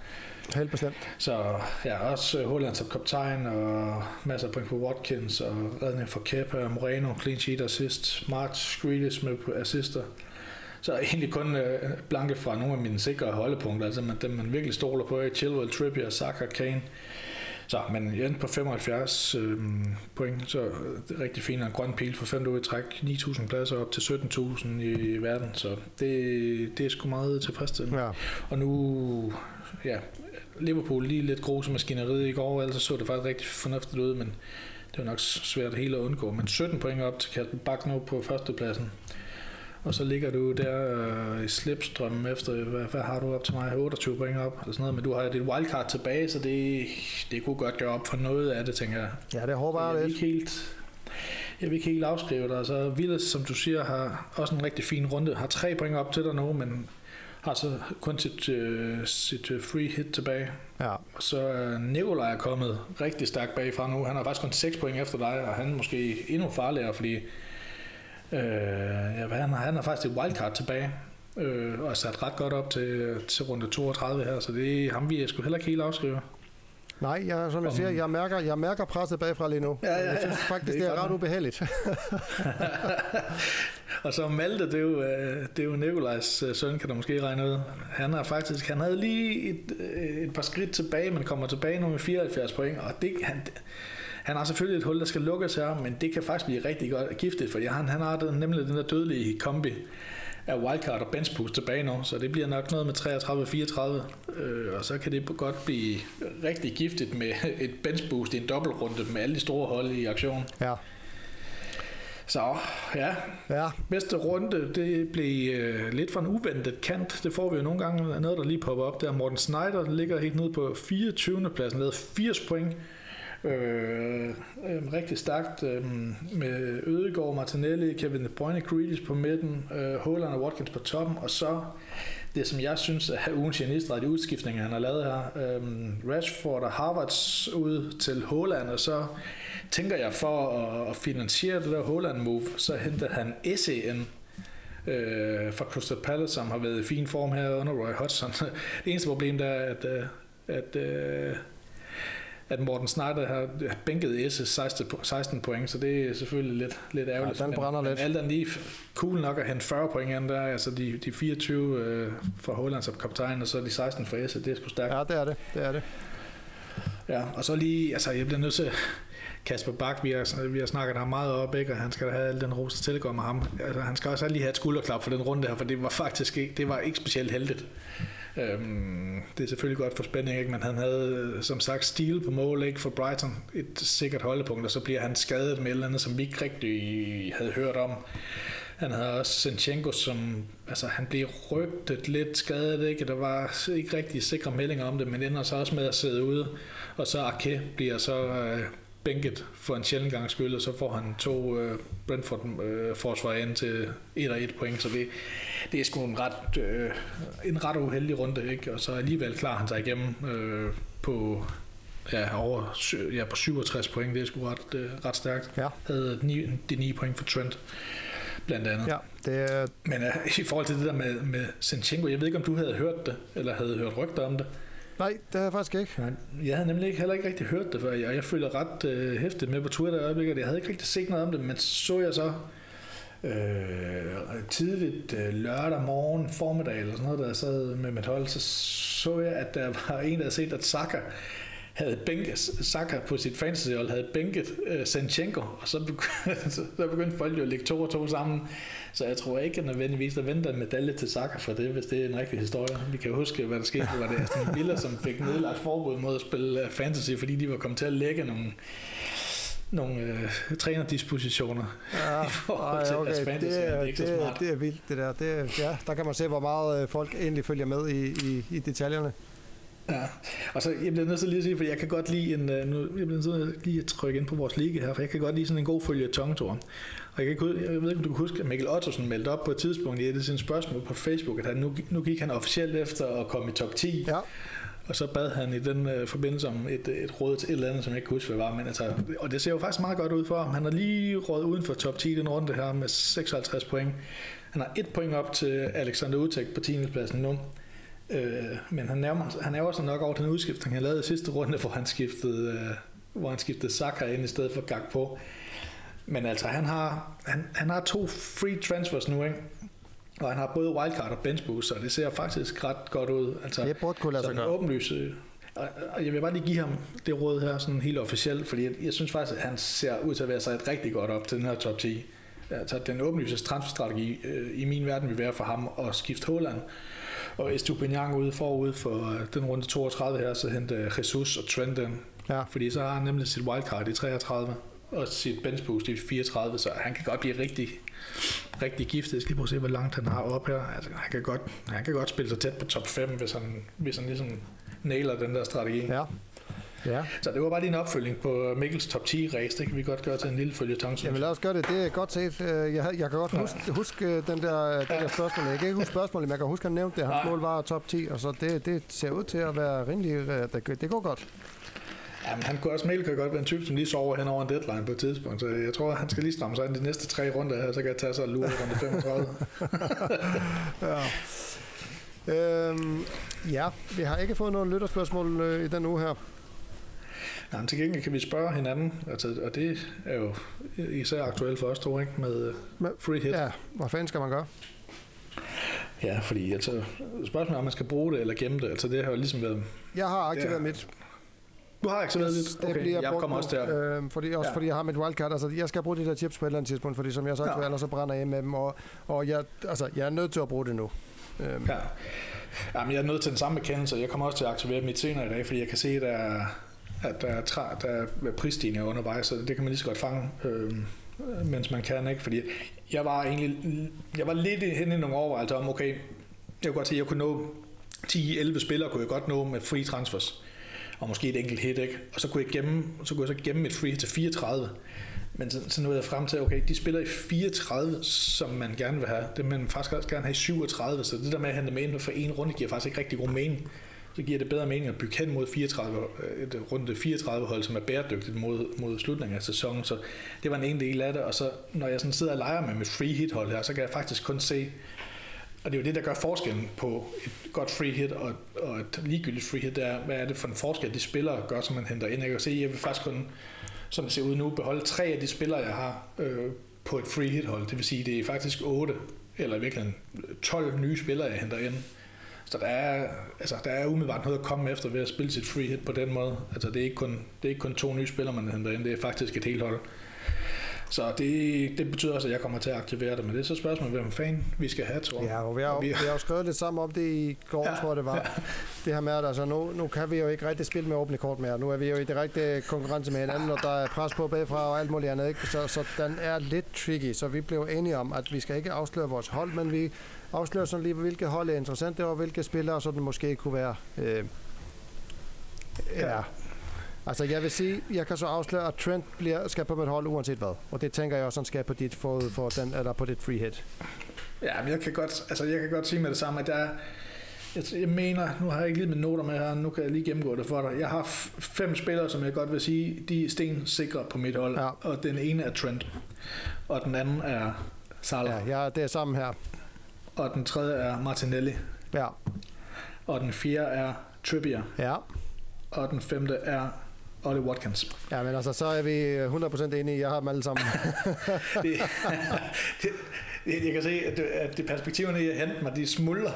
Helt bestemt. Så ja, også Holland som kaptajn, og masser af point på Watkins, og redning for Kepa, Moreno, clean sheet assist, March, Grealish med assister. Så egentlig kun øh, blanke fra nogle af mine sikre holdepunkter, altså man, dem man virkelig stoler på, er Chilwell, Trippier, Saka, Kane. Så, men jeg endte på 75 øh, point, så det er rigtig fint. En grøn pil for 5 år i træk, 9.000 pladser op til 17.000 i verden, så det, det er sgu meget tilfredsstillende. Ja. Og nu, ja, Liverpool lige lidt grose maskineriet i går, ellers så det faktisk rigtig fornuftigt ud, men det var nok svært helt at undgå. Men 17 point op til Kasper Bak nu på førstepladsen. Og så ligger du der øh, i slipstrømmen efter, hvad, hvad har du op til mig? 28 point op, eller sådan noget, men du har dit wildcard tilbage, så det, det kunne godt gøre op for noget af det, tænker jeg. Ja, det håber jeg, jeg lidt. Ikke helt, jeg vil ikke helt afskrive dig. Altså, Villas, som du siger, har også en rigtig fin runde. Har tre point op til dig nu, men har så kun sit, uh, sit uh, free hit tilbage. Ja. Og så uh, Nikolaj er kommet rigtig stærkt bagfra nu. Han har faktisk kun 6 point efter dig, og han er måske endnu farligere, fordi uh, ja, han, har, han har faktisk et wildcard tilbage. Uh, og er sat ret godt op til, til runde 32 her, så det er ham, vi skulle heller ikke helt afskrive. Nej, jeg, som jeg siger, jeg mærker, jeg mærker presset bagfra lige nu. Ja, ja, ja. Jeg synes faktisk, det er, det er ret ubehageligt. *laughs* og så Malte, det er jo, øh, det er jo Nikolajs øh, søn, kan du måske regne ud. Han har faktisk, han havde lige et, øh, et par skridt tilbage, men kommer tilbage nu med 74 point, og det, han, han har selvfølgelig et hul, der skal lukkes her, men det kan faktisk blive rigtig godt giftigt, for han, han har den, nemlig den der dødelige kombi af wildcard og bench boost tilbage nu, så det bliver nok noget med 33-34, øh, og så kan det godt blive rigtig giftigt med *laughs* et bench boost i en dobbeltrunde med alle de store hold i aktion. Ja. Så ja, Ja, Næste runde, det blev øh, lidt for en uventet kant. Det får vi jo nogle gange noget, der lige popper op der. Morten Snyder ligger helt nede på 24. pladsen, lavet 80 point. Øh, øh, rigtig stærkt øh, med Ødegaard, Martinelli, Kevin De Bruyne, Grealish på midten, øh, Holland og Watkins på toppen, og så det, som jeg synes er ugens genistreg, de udskiftninger, han har lavet her. Øh, Rashford og Harvards ud til Holland, og så tænker jeg for at, at finansiere det der Holland-move, så henter han SEN øh, fra Crystal Palace, som har været i fin form her under Roy Hodgson. *laughs* Det eneste problem der er, at, øh, at, øh, at Morten Snyder har bænket Esse 16, po- 16 point, så det er selvfølgelig lidt, lidt ærgerligt. Ja, den brænder men, lidt. Men alt andet lige cool nok at hente 40 point ind der, altså de, de 24 øh, for Holland som kaptajn, og så de 16 for Esse, det er sgu stærkt. ja, det er det. Det er det. Ja, og så lige, altså jeg bliver nødt til, Kasper Bak, vi har, vi har snakket ham meget op, ikke? og han skal da have al den ros, der tilgår ham. Altså, han skal også lige have et skulderklap for den runde her, for det var faktisk ikke, det var ikke specielt heldigt. Øhm, det er selvfølgelig godt for spænding, ikke? men han havde øh, som sagt stil på mål ikke? for Brighton, et sikkert holdepunkt, og så bliver han skadet med et eller andet, som vi ikke rigtig havde hørt om. Han havde også Sinchenko, som altså, han blev rygtet lidt skadet, ikke? der var ikke rigtig sikre meldinger om det, men ender så også med at sidde ude, og så Arke bliver så øh, bænket for en sjældent gang skyld, og så får han to øh, Brentford-forsvar ind til 1 og 1 point, så det, det er sgu en ret, øh, en ret uheldig runde, ikke? og så alligevel klarer han sig igennem øh, på ja, over ja, på 67 point, det er sgu ret, øh, ret stærkt. Ja. Havde ni, de 9 point for Trent, blandt andet. Ja, det Men uh, i forhold til det der med, med Sinchenko, jeg ved ikke, om du havde hørt det, eller havde hørt rygter om det nej, det er jeg faktisk ikke. Nej, jeg havde nemlig ikke, heller ikke rigtig hørt det før, og jeg føler ret øh, hæftigt med på Twitter i øjeblikket. Jeg havde ikke rigtig set noget om det, men så jeg så øh, tidligt øh, lørdag morgen, formiddag eller sådan noget, da jeg sad med mit hold, så så jeg, at der var en, der havde set, at Saka havde bænket, Saka på sit fantasyhold havde bænket øh, Sanchenko, og så begyndte, *laughs* så begyndte folk jo at lægge to og to sammen. Så jeg tror ikke at nødvendigvis, der venter en medalje til Saka for det, hvis det er en rigtig historie. Vi kan huske, hvad der skete. Det var det Aston Villa, som fik nedlagt forbud mod at spille øh, fantasy, fordi de var kommet til at lægge nogle nogle øh, trænerdispositioner Ja, *laughs* i forhold til ej, deres okay. fantasy. det, er er, ikke så det, smart. det er vildt, det der. Det ja, der kan man se, hvor meget øh, folk egentlig følger med i, i, i detaljerne. Ja, og så jeg bliver nødt til lige at sige, for jeg kan godt lide en, øh, nu, jeg bliver nødt til lige at trykke ind på vores liga her, for jeg kan godt lide sådan en god følge tongtor. Og jeg, kan jeg ved ikke, om du kan huske, at Mikkel Ottosen meldte op på et tidspunkt i et af sine spørgsmål på Facebook, at han, nu, nu gik han officielt efter at komme i top 10. Ja, Og så bad han i den øh, forbindelse om et, et råd til et eller andet, som jeg ikke kan huske, hvad det var. Men altså, og det ser jo faktisk meget godt ud for ham. Han har lige råd uden for top 10 i den runde her med 56 point. Han har et point op til Alexander Utek på 10. pladsen nu. Øh, men han nærmer, han er også nok over den udskiftning, han lavede i sidste runde, hvor han skiftede, øh, hvor han skiftede Saka ind i stedet for Gakpo. Men altså, han har, han, han har to free transfers nu, ikke? Og han har både wildcard og bench boost, så det ser faktisk ret godt ud. Altså, det burde kunne lade sig gøre. åbenlyst. øh, Og, og jeg vil bare lige give ham det råd her sådan helt officielt, fordi jeg, jeg synes faktisk, at han ser ud til at være sig rigtig godt op til den her top 10. Altså, den åbenlyse transferstrategi øh, i min verden vil være for ham at skifte Holland. Og Estupinian ude forud for øh, den runde 32 her, så hente Jesus og Trent ind. Ja. Fordi så har han nemlig sit wildcard i 33 og sit bench boost i 34, så han kan godt blive rigtig, rigtig giftet. Jeg skal lige prøve at se, hvor langt han har op her. Altså, han, kan godt, han kan godt spille sig tæt på top 5, hvis han, hvis han ligesom nailer den der strategi. Ja. Ja. Så det var bare lige en opfølging på Mikkels top 10 race. Det kan vi godt gøre til en lille følgetong. synes Jamen lad os gøre det. Det er godt set. Øh, Jeg, jeg kan godt huske, huske øh, den der, den der spørgsmål. Jeg kan ikke huske spørgsmålet, men jeg kan huske, at han nævnte det. Hans Nej. mål var top 10, og så det, det ser ud til at være rimelig... øh, Det, det går godt. Jamen, han kunne også, Mikkel kan godt være en type, som lige sover hen over en deadline på et tidspunkt. Så jeg tror, han skal lige stramme sig ind de næste tre runder her, så kan jeg tage sig og lure runde *laughs* 35. Ja. Øhm, ja, vi har ikke fået nogen lytterspørgsmål øh, i den uge her. Ja, til gengæld kan vi spørge hinanden, altså, og det er jo især aktuelt for os to, ikke? Med, med free hit. Ja, hvad fanden skal man gøre? Ja, fordi altså, spørgsmålet er, om man skal bruge det eller gemme det. Altså, det har jo ligesom været... Jeg har aktiveret ja. mit. Du har aktiveret dit? Okay, det bliver jeg kommer også der. Øh, fordi, også ja. fordi jeg har mit wildcard. Altså, jeg skal bruge de der chips på et eller andet tidspunkt, fordi som jeg sagt, ja. ellers så brænder jeg med dem. Og, og jeg, altså, jeg er nødt til at bruge det nu. Øhm. Ja. Jamen, jeg er nødt til den samme bekendelse. Jeg kommer også til at aktivere mit senere i dag, fordi jeg kan se, at der er, at der er, træ, der er prisstigninger undervejs, så det kan man lige så godt fange, øh, mens man kan, ikke? Fordi jeg var egentlig, jeg var lidt hen i nogle overvejelser om, okay, jeg kunne godt se, at jeg kunne nå 10-11 spillere, kunne jeg godt nå med free transfers og måske et enkelt hit, ikke? Og så kunne jeg gemme, så kunne jeg så gemme et free til 34. Men så, så nåede jeg frem til, okay, de spiller i 34, som man gerne vil have. Det man faktisk også gerne have i 37, så det der med at hente med ind for en runde, giver faktisk ikke rigtig god mening. Så giver det bedre mening at bygge hen mod 34, øh, et runde 34 hold, som er bæredygtigt mod, mod slutningen af sæsonen. Så det var en ene del af det, og så når jeg sådan sidder og leger med mit free hit hold her, så kan jeg faktisk kun se, og det er jo det, der gør forskellen på et godt free hit og, og et ligegyldigt free hit, det er, hvad er det for en forskel, de spillere gør, som man henter ind. Jeg kan se, at jeg vil faktisk kun, som det ser ud nu, beholde tre af de spillere, jeg har øh, på et free hit hold. Det vil sige, det er faktisk otte, eller i virkeligheden 12 nye spillere, jeg henter ind. Så der er, altså, der er umiddelbart noget at komme efter ved at spille sit free hit på den måde. Altså, det er ikke kun, det er ikke kun to nye spillere, man henter ind, det er faktisk et helt hold. Så det, det betyder også, at jeg kommer til at aktivere det, men det er så spørgsmålet, hvem fanden vi skal have, tror Ja, og vi har, vi, vi har jo skrevet lidt sammen om det i går, ja, tror jeg det var. Ja. *laughs* Det her med, at altså, nu, nu kan vi jo ikke rigtig spille med åbne kort mere. Nu er vi jo i direkte konkurrence med hinanden, og der er pres på bagfra og alt muligt andet. Ikke? Så, så den er lidt tricky, så vi blev enige om, at vi skal ikke afsløre vores hold, men vi afslører sådan lige, hvilke hold er interessante, og hvilke spillere, så det måske kunne være... Øh, ja, Altså jeg vil sige, jeg kan så afsløre, at Trent bliver, skal på mit hold uanset hvad. Og det tænker jeg også, han skal på dit, for, for den, eller på dit free hit. Ja, men jeg kan godt, altså jeg kan godt sige med det samme, at der er, jeg, jeg mener, nu har jeg ikke lige med noter med her, nu kan jeg lige gennemgå det for dig. Jeg har fem spillere, som jeg godt vil sige, de er stensikre på mit hold. Ja. Og den ene er Trent, og den anden er Salah. Ja, ja, det er sammen her. Og den tredje er Martinelli. Ja. Og den fjerde er Trippier. Ja. Og den femte er Ollie Watkins. Ja, men altså, så er vi 100% enige. Jeg har dem alle sammen. *laughs* *laughs* det, det, jeg kan se, at, det, at det perspektiverne i at hente mig, de smuldrer.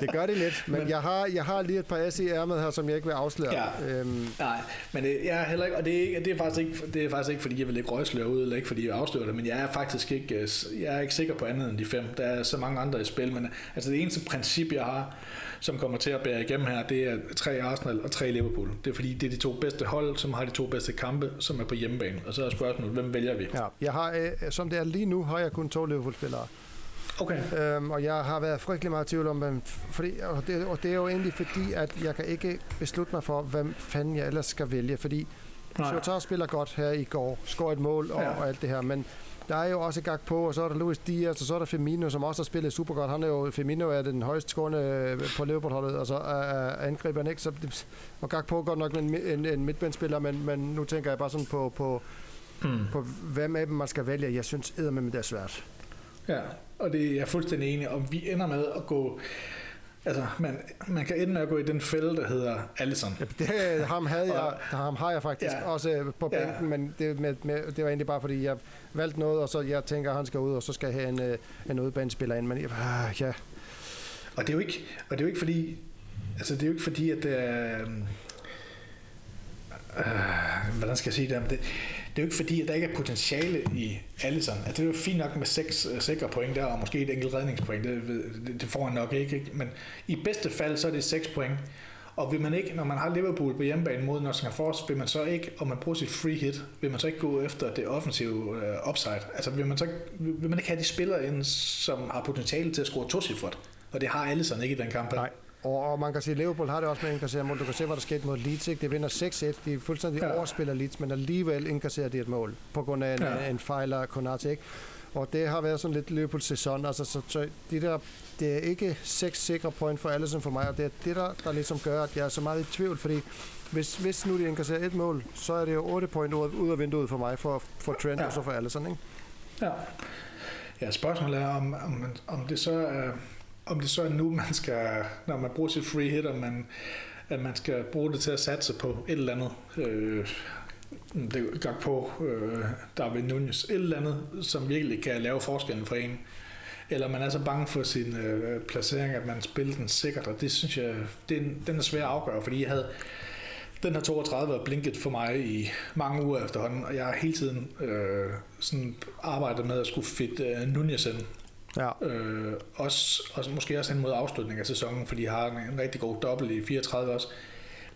Det gør det lidt, men, men jeg, har, jeg har lige et par S i ærmet her, som jeg ikke vil afsløre. Ja, øhm. Nej, men det, jeg er heller ikke, og det er, ikke, det, er faktisk ikke, det er faktisk ikke, fordi jeg vil lægge røgslør ud, eller ikke fordi jeg afslører det, men jeg er faktisk ikke, øh, jeg er ikke sikker på andet end de fem. Der er så mange andre i spil, men altså det eneste princip, jeg har, som kommer til at bære igennem her, det er tre Arsenal og tre Liverpool. Det er fordi, det er de to bedste hold, som har de to bedste kampe, som er på hjemmebane. Og så er spørgsmålet, hvem vælger vi? Ja, jeg har, øh, som det er lige nu, har jeg kun to Liverpool-spillere. Okay. Øhm, og jeg har været frygtelig meget i tvivl om, hvem, fordi, og, det, og det er jo egentlig fordi, at jeg kan ikke beslutte mig for, hvem fanden jeg ellers skal vælge, fordi Shotar spiller godt her i går, scorer et mål og, ja. og alt det her, men der er jo også Gak på, og så er der Luis Diaz, og så er der Firmino, som også har spillet super godt. Han er jo, Firmino er den højst scorende øh, på Liverpool-holdet, og så er angriberen ikke. Så, og Gak på godt nok en, en, en midtbandspiller, men, men nu tænker jeg bare sådan på, på, mm. på hvem af dem man skal vælge. Jeg synes eddermame, det er svært. Ja, og det er jeg fuldstændig enig om. Vi ender med at gå Altså, man, man kan ende med at gå i den fælde, der hedder Allison. Ja, det, ham, havde jeg, og, ham har jeg faktisk ja, også på bænken, ja. men det, med, med, det var egentlig bare, fordi jeg valgte noget, og så jeg tænker, at han skal ud, og så skal jeg have en, øh, en udbanespiller ind. Men øh, ja. Og det er jo ikke, og det er jo ikke fordi, altså det er jo ikke fordi, at det er, øh, hvordan skal jeg sige det, det, det er jo ikke fordi, at der ikke er potentiale i Allison. Altså, det er jo fint nok med seks uh, sikre point der, og måske et enkelt redningspoint, det, det, det får han nok ikke, ikke. Men i bedste fald, så er det seks point. Og vil man ikke, når man har Liverpool på hjemmebane mod Nottingham Forest, vil man så ikke, og man bruger sit free hit, vil man så ikke gå efter det offensive uh, upside? Altså vil man, så, vil man ikke have de spillere ind, som har potentiale til at score to Og det har Allison ikke i den kamp. Nej. Og, og man kan sige, at Liverpool har det også med indkasseret mål. Du kan se, hvad der skete mod Leeds. Ikke? Det vinder 6-1. De fuldstændig ja. overspiller Leeds, men alligevel indkasserer de et mål på grund af en, ja. en, fejl af Konate. Ikke? Og det har været sådan lidt Liverpools sæson. Altså, så, så de der, det er ikke seks sikre point for alle som for mig, og det er det, der, der ligesom gør, at jeg er så meget i tvivl, fordi hvis, hvis nu de indkasserer et mål, så er det jo 8 point ud, ud af vinduet for mig, for, for Trent ja. og så for Allison, ikke? Ja. Ja, spørgsmålet er, om, om, om det så er om det så er nu, man skal, når man bruger sit free hit, om man at man skal bruge det til at satse på et eller andet. Øh, det gør på øh, ved Nunez. Et eller andet, som virkelig kan lave forskellen for en. Eller man er så bange for sin øh, placering, at man spiller den sikkert, og det synes jeg, det er, den er svær at afgøre, fordi jeg havde, den her 32 har blinket for mig i mange uger efterhånden, og jeg har hele tiden øh, sådan arbejdet med at skulle fit øh, Nunez ind. Ja. Øh, også, også, måske også hen mod afslutningen af sæsonen, fordi jeg har en, en rigtig god dobbelt i 34 også.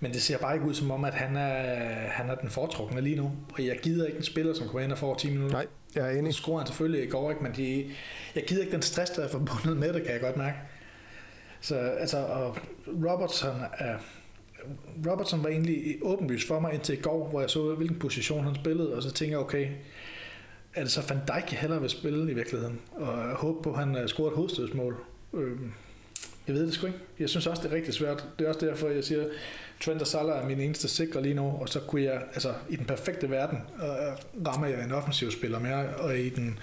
Men det ser bare ikke ud som om, at han er, han er den foretrukne lige nu. Og jeg gider ikke en spiller, som kommer ind og får 10 minutter. Nej, jeg er enig. Så skruer han selvfølgelig i går, ikke? men de, jeg gider ikke den stress, der er forbundet med det, kan jeg godt mærke. Så altså, og Robertson er, Robertson var egentlig åbenlyst for mig indtil i går, hvor jeg så, hvilken position han spillede, og så tænker jeg, okay, er det så Van Dijk, jeg hellere vil spille i virkeligheden? Og jeg håber på, at han øh, scorer et hovedstødsmål. Øhm, jeg ved det sgu ikke. Jeg synes også, det er rigtig svært. Det er også derfor, jeg siger, Trent og Salah er min eneste sikre lige nu, og så kunne jeg, altså i den perfekte verden, øh, rammer jeg en offensiv spiller mere, og i den,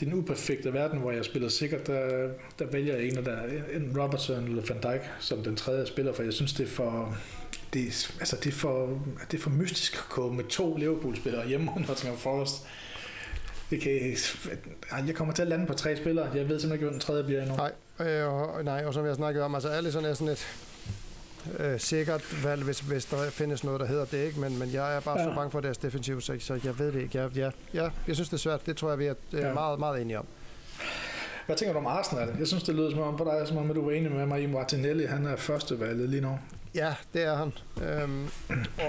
den uperfekte verden, hvor jeg spiller sikkert, der, der vælger jeg en af der, en Robertson eller Van Dijk som den tredje spiller, for jeg synes, det er for, det, altså det er for, det er for mystisk at gå med to Liverpool-spillere hjemme under Nottingham Forest. Det kan, jeg kommer til at lande på tre spillere. Jeg ved simpelthen ikke, hvad den tredje bliver endnu. Nej, øh, og, nej, og som jeg snakkede om, altså Allison er sådan et øh, sikkert valg, hvis, hvis der findes noget, der hedder det, ikke? Men, men jeg er bare ja. så bange for deres defensiv, så, så jeg ved det ikke. Jeg, jeg, jeg, jeg synes, det er svært. Det tror jeg, vi er ja. meget, meget enige om. Hvad tænker du om Arsenal? Jeg synes, det lyder som om på dig, som om du var enig med mig i Martinelli. Han er første valget lige nu. Ja, det er han. Øhm,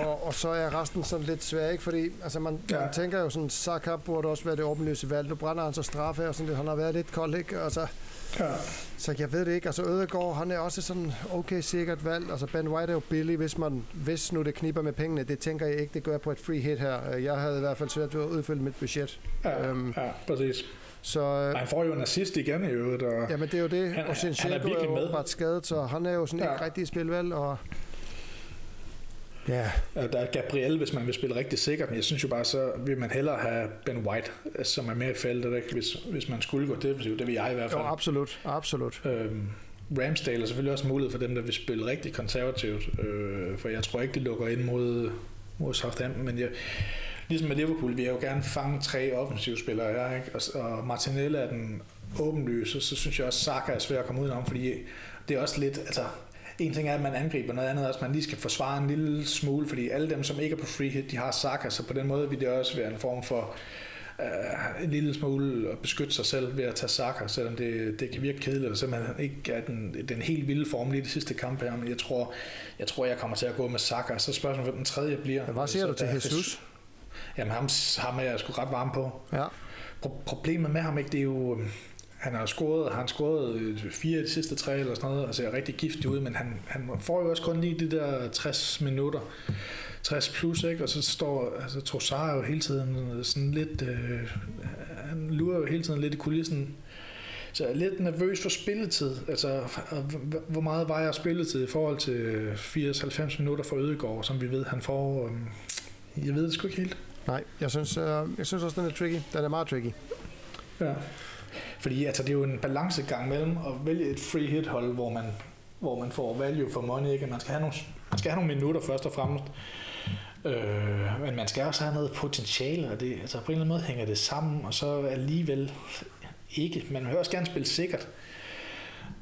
og, og så er resten sådan lidt svær, ikke? Fordi altså man, ja. man tænker jo sådan, Saka burde også være det åbenlyse valg. Nu brænder han så straffe, og sådan lidt. Han har været lidt kold, ikke? Altså, ja. Så jeg ved det ikke. Altså Ødegaard, han er også sådan okay sikkert valg. Altså Ben White er jo billig, hvis, man, hvis nu det kniber med pengene. Det tænker jeg ikke, det gør på et free hit her. Jeg havde i hvert fald svært ved at udfylde mit budget. Ja, øhm, ja præcis. Så, øh, han får jo en assist igen i øvrigt. Og jamen det er jo det. Han, og Sinchenko er, er jo med. skadet, så han er jo sådan ja. ikke rigtig spilvalg. Og Ja. Der er Gabriel, hvis man vil spille rigtig sikkert, men jeg synes jo bare, så vil man hellere have Ben White, som er mere i feltet, ikke? Hvis, hvis man skulle gå defensivt. Det vil jeg i hvert fald. Jo, absolut. absolut. Øhm, Ramsdale er selvfølgelig også mulighed for dem, der vil spille rigtig konservativt, øh, for jeg tror ikke, de lukker ind mod, mod Southampton, men jeg, ligesom med Liverpool, vi har jo gerne fange tre offensive spillere her, ikke? Og, og Martinelli er den åbenlyse, så synes jeg også, Saka er svær at komme udenom, fordi det er også lidt, altså en ting er, at man angriber, noget andet er, at man lige skal forsvare en lille smule, fordi alle dem, som ikke er på free hit, de har Saka, så på den måde vil det også være en form for uh, en lille smule at beskytte sig selv ved at tage Saka, selvom det, det kan virke kedeligt, og simpelthen ikke er den, den helt vilde form lige det sidste kamp her, men jeg tror, jeg tror, jeg kommer til at gå med Saka, så spørgsmålet, hvem den tredje bliver. Hvad siger så du til Jesus? Jamen ham, ham er jeg sgu ret varm på. Ja. Pro- problemet med ham, ikke, det er jo, han har scoret, han scoret øh, fire de sidste tre eller sådan noget, og ser rigtig giftig ud, men han, han får jo også kun lige de der 60 minutter. 60 plus, ikke? Og så står, altså Trossard jo hele tiden sådan lidt, øh, han lurer jo hele tiden lidt i kulissen. Så jeg er lidt nervøs for spilletid. Altså, hvor meget var jeg spilletid i forhold til 80-90 minutter for Ødegård, som vi ved, han får? Øh, jeg ved det sgu ikke helt. Nej, jeg synes, øh, jeg synes også, den er tricky. Den er meget tricky. Ja. Fordi altså, det er jo en balancegang mellem at vælge et free hit hold, hvor man, hvor man får value for money, ikke? Man skal have nogle, man skal have nogle minutter først og fremmest. Øh, men man skal også have noget potentiale, og det, altså på en eller anden måde hænger det sammen, og så alligevel ikke. Man vil også gerne spille sikkert.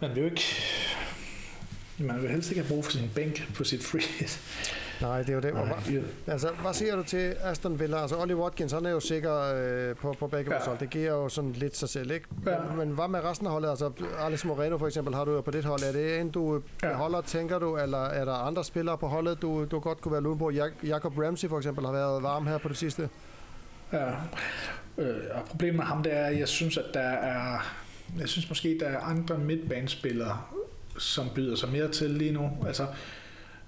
Man vil jo ikke... Man vil helst ikke have brug for sin bænk på sit free hit. Nej, det er jo det. Nej, altså, hvad siger du til Aston Villa? Altså, Ollie Watkins, han er jo sikker øh, på, på begge ja. hold. Det giver jo sådan lidt sig selv, ikke? Ja. Men, men hvad med resten af holdet? Altså, Alex Moreno for eksempel har du jo på dit hold. Er det en, du ja. holder, tænker du? Eller er der andre spillere på holdet, du, du godt kunne være lune på? Jacob Ramsey for eksempel har været varm her på det sidste. Ja, øh, og problemet med ham, det er, at jeg synes, at der er... Jeg synes måske, der er andre midtbanespillere, som byder sig mere til lige nu. Altså,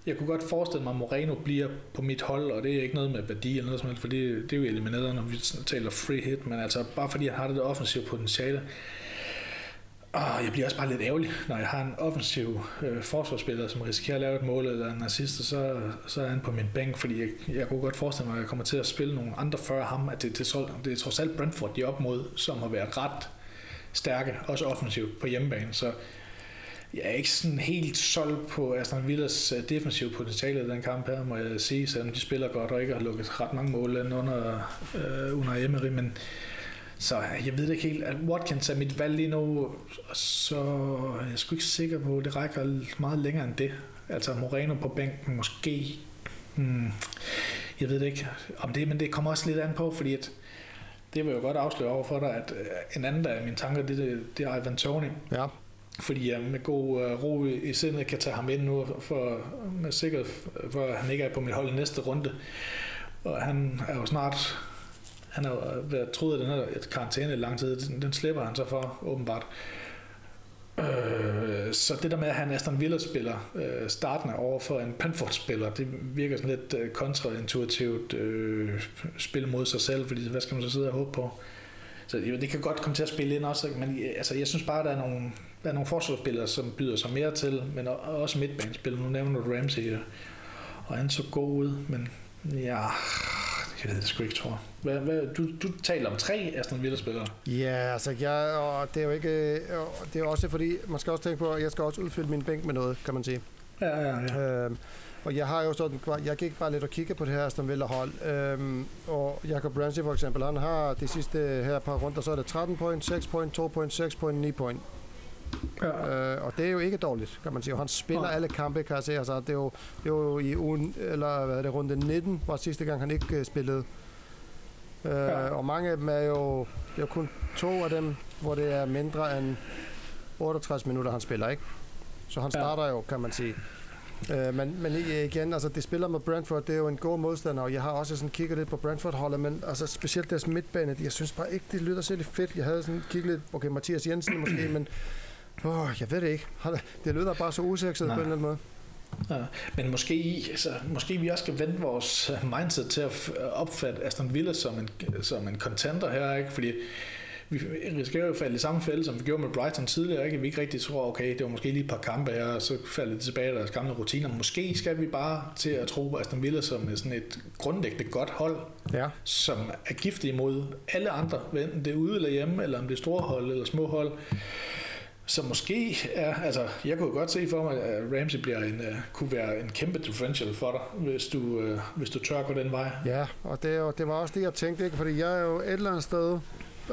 jeg kunne godt forestille mig, at Moreno bliver på mit hold, og det er ikke noget med værdi eller noget som helst, for det, det er jo elimineret, når vi taler free hit, men altså bare fordi han har det offensive potentiale. Og jeg bliver også bare lidt ærgerlig, når jeg har en offensiv øh, forsvarsspiller, som risikerer at lave et mål eller en assist, så, så er han på min bænk, fordi jeg, jeg kunne godt forestille mig, at jeg kommer til at spille nogle andre før ham, at det, det, det, det er trods alt Brentford, de er op mod, som har været ret stærke, også offensivt på hjemmebane, så jeg er ikke sådan helt solgt på Aston Villas øh, defensive potentiale i den kamp her, må jeg sige, selvom de spiller godt og ikke har lukket ret mange mål ind under, øh, under Emery, men så jeg ved det ikke helt. At Watkins er mit valg lige nu, så jeg er sgu ikke sikker på, at det rækker meget længere end det. Altså Moreno på bænken måske. Hmm, jeg ved det ikke om det, men det kommer også lidt an på, fordi at det vil jo godt afsløre over for dig, at øh, en anden af mine tanker, det, det, det er Ivan Tony. Ja. Fordi jeg med god øh, ro i, sindet kan tage ham ind nu, for, med sikkerhed, for han ikke er på mit hold i næste runde. Og han er jo snart, han har øh, været troet, af den her karantæne i lang tid, den, den slipper han så for, åbenbart. Øh, så det der med, at han Aston Villa-spiller øh, startende over for en Brentford-spiller, det virker sådan lidt øh, kontraintuitivt øh, spil mod sig selv, fordi hvad skal man så sidde og håbe på? Så jo, det kan godt komme til at spille ind også, men øh, altså, jeg synes bare, at der er nogle, der er nogle forsvarsspillere, som byder sig mere til, men også midtbanespillere. Nu nævner du Ramsey, og han så god ud, men ja, jeg ved det sgu ikke, tror hvad, hvad, du, du taler om tre Aston Villa-spillere. Ja, altså jeg, og det er jo ikke, det er også fordi, man skal også tænke på, at jeg skal også udfylde min bænk med noget, kan man sige. Ja, ja, ja. Øhm, og jeg har jo sådan, jeg gik bare lidt og kigge på det her Aston Villa hold, øhm, og Jacob Ramsey for eksempel, han har de sidste her par runder, så er det 13 point, 6 point, 2 point, 6 point, 9 point. Ja. Øh, og det er jo ikke dårligt, kan man sige. Han spiller ja. alle kampe, kan jeg se. Altså, det, er jo, det er jo i ugen, eller hvad er det, runde 19, var sidste gang, han ikke uh, spillede. Øh, ja. Og mange af dem er jo, det er jo kun to af dem, hvor det er mindre end 68 minutter, han spiller, ikke? Så han starter ja. jo, kan man sige. Øh, men, men igen, altså det spiller med Brentford, det er jo en god modstander, og jeg har også sådan kigget lidt på Brentford-holdet, men altså specielt deres midtbane, jeg synes bare ikke, det lyder særlig fedt. Jeg havde sådan kigget lidt, okay, Mathias Jensen måske, men åh, jeg ved det ikke. Det lyder bare så usekset på en eller anden måde. Ja, men måske, altså, måske vi også skal vende vores mindset til at opfatte Aston Villa som en, som en contender her, ikke? fordi vi risikerer jo at falde i samme fælde, som vi gjorde med Brighton tidligere, ikke? vi ikke rigtig tror, okay, det var måske lige et par kampe her, og så falder det tilbage deres gamle rutiner. Måske skal vi bare til at tro på Aston Villa som sådan et grundlæggende godt hold, ja. som er giftig imod alle andre, enten det er ude eller hjemme, eller om det er store hold eller små hold. Så måske er, altså, jeg kunne godt se for mig, at Ramsey bliver en, uh, kunne være en kæmpe differential for dig, hvis du, uh, hvis du tør gå den vej. Ja, og det, og det var også det, jeg tænkte, ikke? fordi jeg er jo et eller andet sted,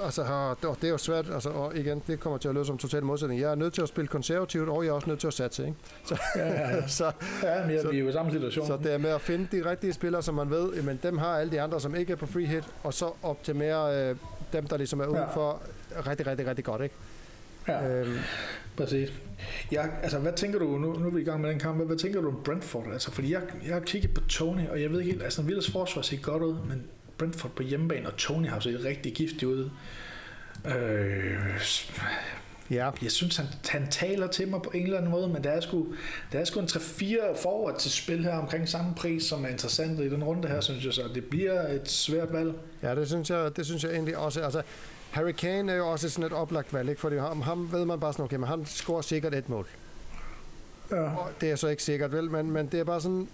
altså har, og det er jo svært, altså, og igen, det kommer til at løse som total modsætning. Jeg er nødt til at spille konservativt, og jeg er også nødt til at satse, ikke? *laughs* Så, ja, ja, ja. så, ja men så, vi er jo i samme situation. Så det er med at finde de rigtige spillere, som man ved, men dem har alle de andre, som ikke er på free hit, og så optimere øh, dem, der ligesom er udenfor, ja. rigtig, rigtig, rigtig godt, ikke? Ja, øhm. præcis. Ja, altså, hvad tænker du, nu, nu er vi i gang med den kamp, hvad, hvad tænker du om Brentford? Altså, fordi jeg, jeg har kigget på Tony, og jeg ved ikke helt, altså, Villas forsvar ser godt ud, men Brentford på hjemmebane, og Tony har set rigtig giftig ud. Øh, Ja. Jeg synes, han, han taler til mig på en eller anden måde, men der er sgu, der er sgu en 3-4 forward til spil her omkring samme pris, som er interessant i den runde her, synes jeg, så det bliver et svært valg. Ja, det synes jeg, det synes jeg egentlig også. Altså, Harry Kane er jo også sådan et oplagt valg, ikke? fordi ham, ham ved man bare sådan, okay, men han scorer sikkert et mål. Ja. Og det er så ikke sikkert, vel, men, men det er bare sådan,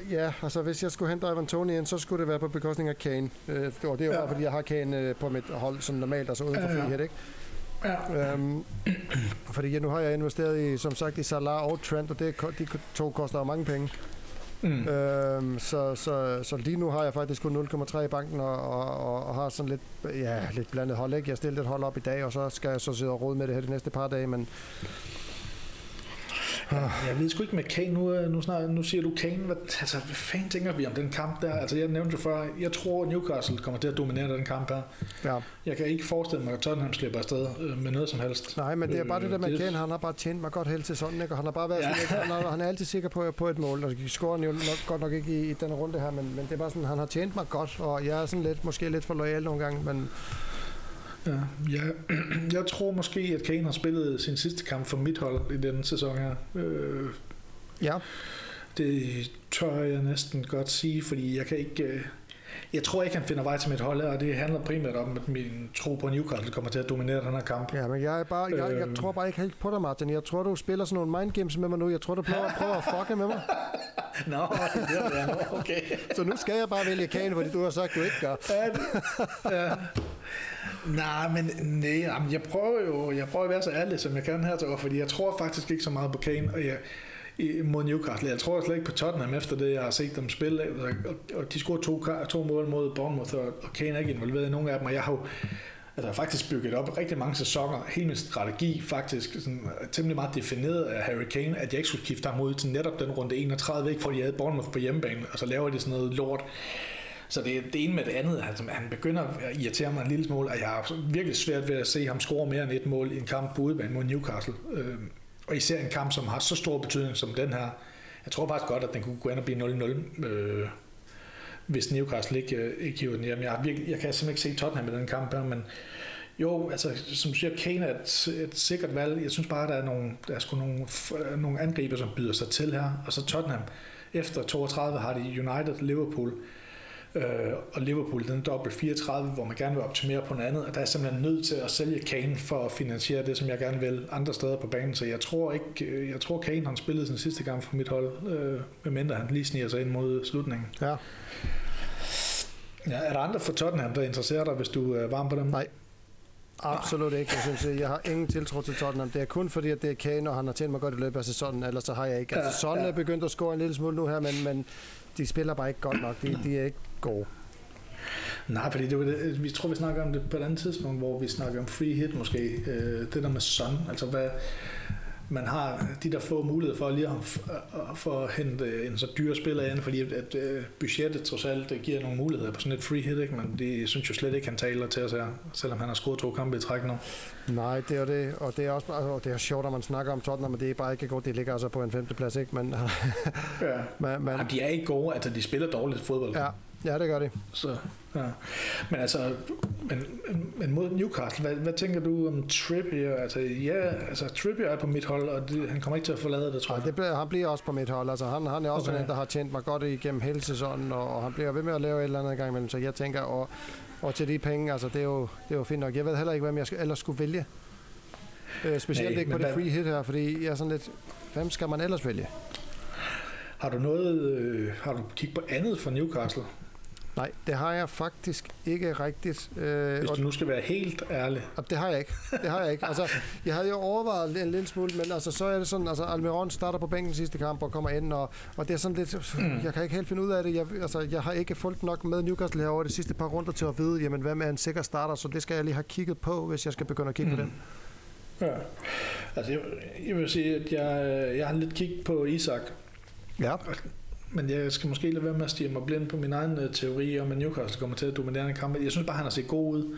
øh, ja, altså hvis jeg skulle hente Ivan Tony ind, så skulle det være på bekostning af Kane. Øh, og det er jo ja. bare, fordi jeg har Kane øh, på mit hold som normalt, altså uden for ja, ja. frihed, ikke? Ja. Øhm, fordi ja, nu har jeg investeret i, som sagt, i Salah og Trent, og det, de to koster jo mange penge. Mm. Øhm, så, så, så lige nu har jeg faktisk kun 0,3 i banken og, og, og, har sådan lidt, ja, lidt blandet hold. Ikke? Jeg stillede et hold op i dag, og så skal jeg så sidde og rode med det her de næste par dage, men jeg ved sgu ikke med Kane, nu, øh, nu, snart, nu siger du Kane, hvad, altså, hvad fanden tænker vi om den kamp der? Altså jeg nævnte jo før, jeg tror Newcastle kommer til at dominere den kamp her. Ja. Jeg kan ikke forestille mig, at Tottenham slipper afsted øh, med noget som helst. Nej, men det er bare det der med øh, Kane, han har bare tjent mig godt hele sæsonen, ikke? og han har bare været ja. sådan, han, er, han er altid sikker på, på et mål, og scorer jo nok, godt nok ikke i, i den runde her, men, men det er bare sådan, han har tjent mig godt, og jeg er sådan lidt, måske lidt for lojal nogle gange, men Ja, jeg, *clears throat* jeg tror måske, at Kane har spillet sin sidste kamp for mit hold i denne sæson her. Øh, ja. Det tør jeg næsten godt sige, fordi jeg kan ikke... Øh, jeg tror ikke, han finder vej til mit hold og det handler primært om, at min tro på Newcastle kommer til at dominere den her kamp. Ja, men jeg, er bare, jeg, jeg, jeg tror bare ikke helt på dig, Martin. Jeg tror, du spiller sådan nogle mindgames med mig nu. Jeg tror, du prøver, *laughs* prøver at fucke med mig. *laughs* Nå, no, det er okay. Så nu skal jeg bare vælge Kane, fordi du har sagt, du ikke gør. *laughs* ja, ja. Nej, men nej, jeg prøver jo jeg prøver at være så ærlig, som jeg kan her til, fordi jeg tror faktisk ikke så meget på Kane, og jeg, mod Newcastle. Jeg tror slet ikke på Tottenham efter det, jeg har set dem spille. Og de scorede to, to mål mod Bournemouth, og Kane er ikke involveret i nogen af dem. Og jeg har jo altså, faktisk bygget op rigtig mange sæsoner. Hele min strategi faktisk sådan, temmelig meget defineret af Harry Kane, at jeg ikke skulle skifte ham ud til netop den runde 31, ikke fordi jeg havde Bournemouth på hjemmebane, og så laver de sådan noget lort. Så det er det ene med det andet. Altså, han begynder at irritere mig en lille smule, og jeg har virkelig svært ved at se ham score mere end et mål i en kamp på udebane mod Newcastle. Øh, og især en kamp, som har så stor betydning som den her. Jeg tror faktisk godt, at den kunne gå ind og blive 0-0, øh, hvis Newcastle ikke, øh, ikke hiver den hjem. Jeg, har virkelig, jeg kan simpelthen ikke se Tottenham i den kamp her, men jo, altså som du siger, Kane er et, et sikkert valg. Jeg synes bare, der er nogle, der er sgu nogle, øh, nogle angriber, som byder sig til her. Og så Tottenham. Efter 32 har de United, Liverpool, Øh, og Liverpool den dobbelt 34, hvor man gerne vil optimere på noget andet, og der er simpelthen nødt til at sælge Kane for at finansiere det, som jeg gerne vil andre steder på banen, så jeg tror ikke, øh, jeg tror Kane han spillede sin sidste gang for mit hold, øh, medmindre han lige sniger sig ind mod slutningen. Ja. Ja, er der andre for Tottenham, der interesserer dig, hvis du er varm på dem? Nej. Absolut ikke. Jeg synes, jeg har ingen tiltro til Tottenham. Det er kun fordi, at det er Kane, og han har tjent mig godt i løbet af sæsonen, ellers så har jeg ikke. Altså, Son er begyndt at score en lille smule nu her, men, men de spiller bare ikke godt nok. De, de er ikke gode. Nej, fordi det var det, vi tror, vi snakker om det på et andet tidspunkt, hvor vi snakker om free hit måske. Øh, det der med Son, altså hvad, man har de der få muligheder for lige at, for at hente en så dyr spiller ind, fordi at, øh, budgettet trods alt giver nogle muligheder på sådan et free hit, ikke? men det synes jo slet ikke, han taler til os her, selvom han har scoret to kampe i træk nu. Nej, det er det, og det er også og det er sjovt, at man snakker om Tottenham, men det er bare ikke godt, det ligger altså på en femteplads, ikke? Men, *laughs* ja. man, man, Jamen, de er ikke gode, altså de spiller dårligt fodbold. Ja, ja det gør de. Så, ja. Men altså, men, men mod Newcastle, hvad, hvad tænker du om Trippier? Altså, ja, altså Trippier er på mit hold, og det, han kommer ikke til at forlade det, tror jeg. Ja, det bliver, han bliver også på mit hold. Altså, han, han er også okay. en, der har tjent mig godt igennem hele sæsonen, og, og han bliver ved med at lave et eller andet gang imellem, så jeg tænker, og, og til de penge, altså, det er, jo, det er jo fint nok. Jeg ved heller ikke, hvem jeg ellers skulle vælge. Øh, specielt Nej, ikke på det free hit her, fordi jeg er sådan lidt, hvem skal man ellers vælge? Har du noget, øh, har du kigget på andet for Newcastle? Nej, det har jeg faktisk ikke rigtigt. Øh, Hvis du nu skal være helt ærlig. Og det har jeg ikke. Det har jeg ikke. Altså, jeg havde jo overvejet en lille smule, men altså, så er det sådan, altså Almiron starter på bænken sidste kamp og kommer ind, og, og det er sådan lidt, mm. jeg kan ikke helt finde ud af det. Jeg, altså, jeg har ikke fulgt nok med Newcastle herovre de sidste par runder til at vide, jamen, hvem er en sikker starter, så det skal jeg lige have kigget på, hvis jeg skal begynde at kigge mm. på den. Ja, altså jeg, jeg vil sige, at jeg, jeg har lidt kigget på Isak. Ja. Men jeg skal måske lade være med at stige mig blind på min egen øh, teori om, at Newcastle kommer til at dominere en kamp. Jeg synes bare, han har set god ud.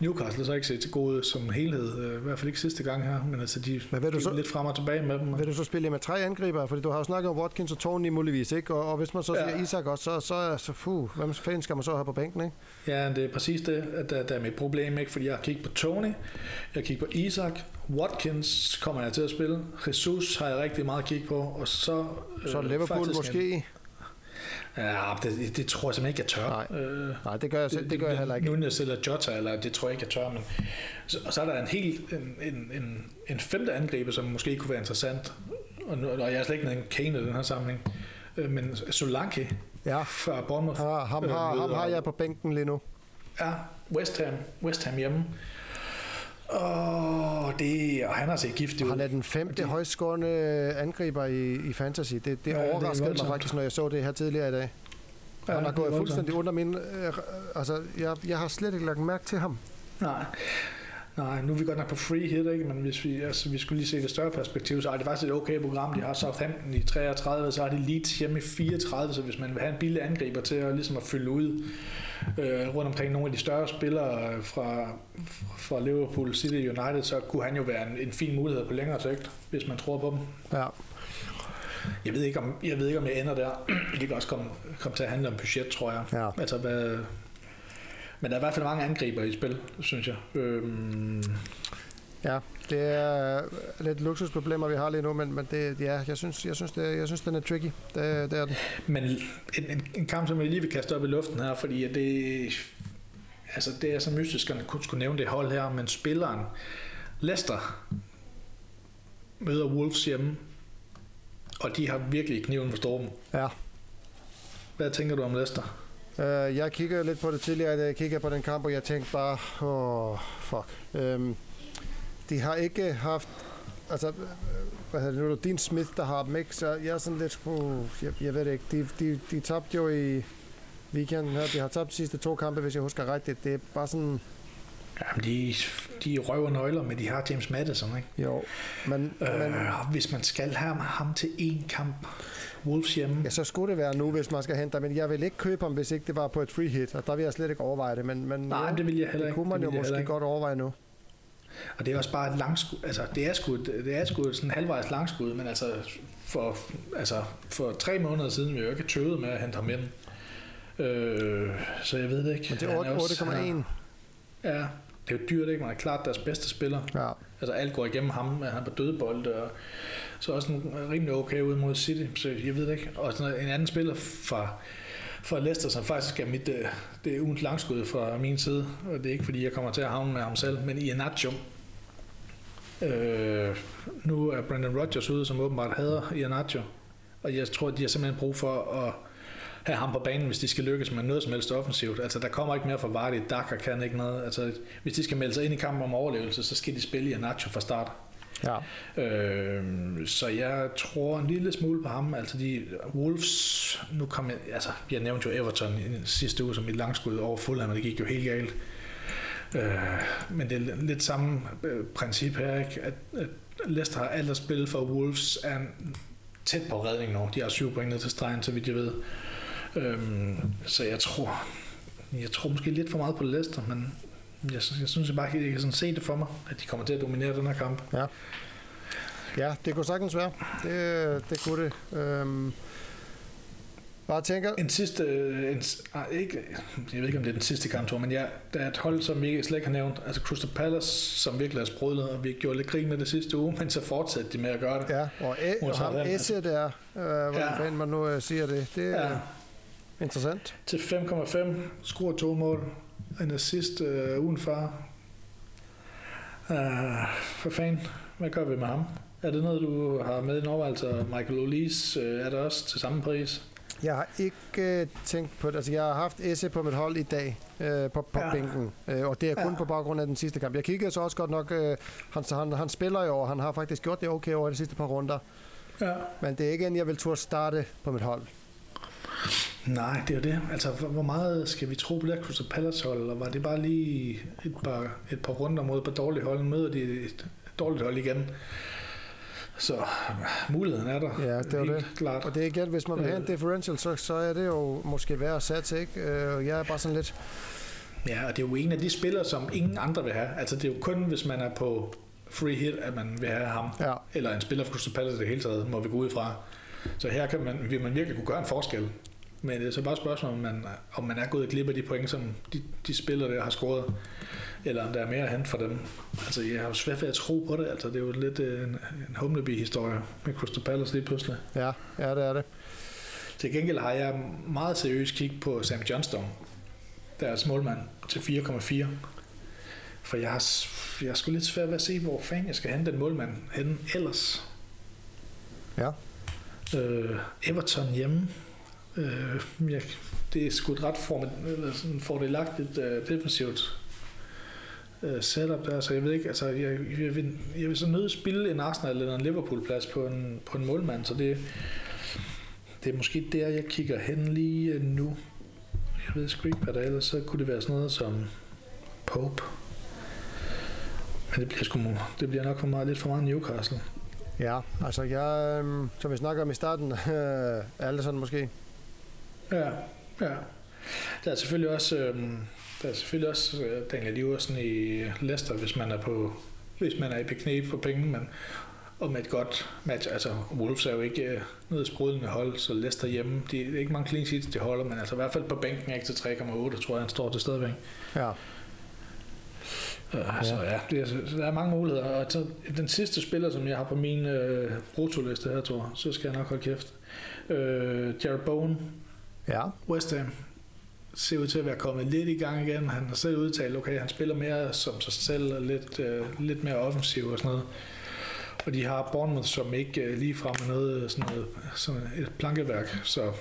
Newcastle så ikke set god ud som helhed, uh, i hvert fald ikke sidste gang her, men altså de men vil du så, lidt frem og tilbage med dem. Vil du så spille med tre angriber? Fordi du har jo snakket om Watkins og Tony muligvis, ikke? Og, og hvis man så ja. siger Isak også, så, så, så fuh, hvem fanden skal man så have på bænken, ikke? Ja, det er præcis det, at der, der er mit problem, ikke? Fordi jeg har kigget på Tony, jeg har kigget på Isak, Watkins kommer jeg til at spille. Jesus har jeg rigtig meget at kigge på. Og så, øh, så Liverpool måske? Ja, det, det tror jeg simpelthen ikke, jeg tør. Nej, øh, Nej det gør jeg, det, det gør jeg heller ikke. Nunes eller Jota, eller det tror jeg ikke, jeg tør. Men, så, og så er der en helt en, en, en, en femte angriber, som måske kunne være interessant. Og, nu, og jeg er slet ikke en Kane i den her sammenhæng. Øh, men Solanke ja. fra Bournemouth. Ja, ham, øh, har, ham har jeg på bænken lige nu. Ja, West Ham, West Ham hjemme. Og, det, og han har set giftig ud. Han er den femte det... højskårende angriber i, i Fantasy. Det, det ja, overraskede det mig faktisk, når jeg så det her tidligere i dag. Ja, han har gået fuldstændig under min... Øh, altså, jeg, jeg har slet ikke lagt mærke til ham. Nej. Nej, nu er vi godt nok på free hit, ikke? men hvis vi, altså, vi skulle lige se det større perspektiv, så er det faktisk et okay program. De har Southampton i 33, så har de Leeds hjemme i 34, så hvis man vil have en billig angriber til at, ligesom at fylde ud øh, rundt omkring nogle af de større spillere fra, fra Liverpool City United, så kunne han jo være en, en fin mulighed på længere sigt, hvis man tror på dem. Ja. Jeg ved ikke, om jeg, ved ikke, om jeg ender der. *clears throat* Det kan også komme, komme til at handle om budget, tror jeg. Ja. Altså, hvad, men der er i hvert fald mange angriber i spil, synes jeg. Øhm. Ja, det er lidt luksusproblemer, vi har lige nu, men, men det, ja, jeg synes, jeg synes, det, jeg synes den er tricky. Det, det er den. Men en, en, en kamp, som jeg lige vil kaste op i luften her, fordi det, altså det er så mystisk, at kunne skulle nævne det hold her, men spilleren Leicester møder Wolves hjemme, og de har virkelig kniven for stormen. Ja. Hvad tænker du om Leicester? Uh, jeg kigger lidt på det tidligere, da jeg kigger på den kamp, og jeg tænkte bare, åh, oh, fuck. Um, de har ikke haft, altså, hvad hedder det nu, din Smith, der har dem, ikke? Så jeg er sådan lidt, uh, jeg, jeg ved det ikke, de, de, de tabte jo i weekenden her, de har tabt de sidste to kampe, hvis jeg husker rigtigt. Det er bare sådan, Jamen, de, de røver nøgler, men de har James Madison, ikke? jo, men, Øh, men hvis man skal have ham til én kamp, Wolves hjemme, Ja, så skulle det være nu, hvis man skal hente ham. Men jeg vil ikke købe ham, hvis ikke det var på et free hit. Og der vil jeg slet ikke overveje det. Men, men Nej, jo, det vil jeg heller det ikke. kunne man Det jo måske godt overveje nu. Og det er også bare et langskud, altså det er sgu, et- det er sgu sådan en halvvejs langskud, men altså for, altså for tre måneder siden vi jo ikke tøvet med at hente ham ind. Øh, så jeg ved det ikke. Men det er også- 8,1. han er- Ja, det er jo dyrt, ikke? Man er klart deres bedste spiller. Ja. Altså alt går igennem ham, han er på dødbold, og så også en rimelig okay ud mod City, så jeg ved det ikke. Og sådan en anden spiller fra, fra Leicester, som faktisk er mit, øh, det er ugens langskud fra min side, og det er ikke fordi, jeg kommer til at havne med ham selv, men Iheanacho. Øh, nu er Brandon Rodgers ude, som åbenbart hader Iheanacho, og jeg tror, de har simpelthen brug for at have ham på banen, hvis de skal lykkes med noget som helst offensivt. Altså, der kommer ikke mere fra Vardy. Daka kan ikke noget. Altså, hvis de skal melde sig ind i kampen om overlevelse, så skal de spille i Nacho fra start. ja. Øh, så jeg tror en lille smule på ham. Altså, de Wolves, nu kom jeg, altså, jeg nævnte jo Everton i sidste uge som et langskud over Fulham, og det gik jo helt galt. Øh, men det er lidt samme øh, princip her, ikke? At, at Leicester har alt at spille for Wolves er tæt på redning nu. De har syv point ned til stregen, så vidt jeg ved. Øhm, så jeg tror, jeg tror måske lidt for meget på Leicester, men jeg, synes- jeg synes jeg bare, jeg kan sådan se det for mig, at de kommer til at dominere den her kamp. Ja. Ja, det kunne sagtens være. Det, det kunne det. Øhm, bare tænker, En sidste, øh, en, ah, ikke, jeg ved ikke om det er den sidste kamp, men ja, der er et hold, som vi slet ikke har nævnt, altså Crystal Palace, som virkelig er sprudlet, og vi gjorde lidt grin med det sidste uge, men så fortsatte de med at gøre det. ja, og, æ, og ham. Esse der, øh, hvordan Ja. man nu øh, siger det, det Ja, ja. Interessant. til 5,5, scorer to mål, en assist øh, ugen før. Uh, for fanden, hvad gør vi med ham? Er det noget, du har med i en overvejelse? Michael Olise øh, er der også til samme pris? Jeg har ikke øh, tænkt på det. Altså, jeg har haft Esse på mit hold i dag øh, på, på Ja. bænken, øh, og det er kun Ja. på baggrund af den sidste kamp. Jeg kiggede så også godt nok, øh, han, han, han spiller jo, og han har faktisk gjort det okay over de sidste par runder, Ja. men det er ikke en, jeg vil turde starte på mit hold. Nej, det er det. Altså, hvor meget skal vi tro på det her Crystal Palace hold? Og var det bare lige et par, et par runder mod par dårlige hold? Møder de et dårligt hold igen? Så muligheden er der. Ja, det er det. klart. Og det er igen, hvis man vil have en Øh. differential, så, så er det jo måske værd at satse, ikke? Øh, jeg er bare sådan lidt, Ja, og det er jo en af de spillere, som ingen andre vil have. Altså, det er jo kun, hvis man er på free hit, at man vil have ham. ja, Eller en spiller fra Crystal Palace i det hele taget, må vi gå ud fra. Så her kan man, vil man virkelig kunne gøre en forskel. Men det er så bare et spørgsmål, om man, om man er gået glip af de point, som de, de spillere der har scoret, eller om der er mere at hente for dem. Altså, jeg har jo svært ved at tro på det. Altså, det er jo lidt øh, en, en humleby-historie med Crystal Palace lige pludselig. ja, ja, det er det. Til gengæld har jeg meget seriøst kig på Sam Johnston, deres målmand, til 4,4. For jeg har, jeg har sgu lidt svært ved at se, hvor fanden jeg skal hente den målmand henne ellers. Ja. Øh, Everton hjemme. Øh, ja, det er sgu et ret sådan fordelagtigt uh, defensivt uh, setup der, så jeg ved ikke, altså jeg, jeg, vil, jeg vil så nødt spille en Arsenal eller en Liverpool plads på en, på en målmand, så det, det er måske der, jeg kigger hen lige øh, nu. Jeg ved sgu ikke, hvad der ellers, så kunne det være sådan noget som Pope. Men det bliver, sgu, det bliver nok for meget, lidt for meget Newcastle. Ja, altså jeg, som vi snakker om i starten, øh, alle sådan måske. Ja, ja. Der er selvfølgelig også, øh, der er selvfølgelig også øh, Daniel Liversen i Leicester, hvis man er på hvis man er i knæ for penge, men og med et godt match. Altså, Wolves er jo ikke øh, noget sprudlende hold, så Leicester hjemme, de, det er ikke mange clean sheets, de holder, men altså i hvert fald på bænken ikke til 3,8, tror jeg, han står til stadigvæk. Ja, Ja. Så ja, det er, så der er mange muligheder. Og så den sidste spiller, som jeg har på min øh, brutoliste her, tror jeg, så skal jeg nok holde kæft. Øh, Jared Bowen, ja, West Ham ser ud til at være kommet lidt i gang igen. Han har selv udtalt, okay, han spiller mere som sig selv, og lidt, øh, lidt mere offensiv og sådan noget. Og de har Bournemouth, som ikke øh, lige frem med noget, sådan noget sådan et plankeværk. Så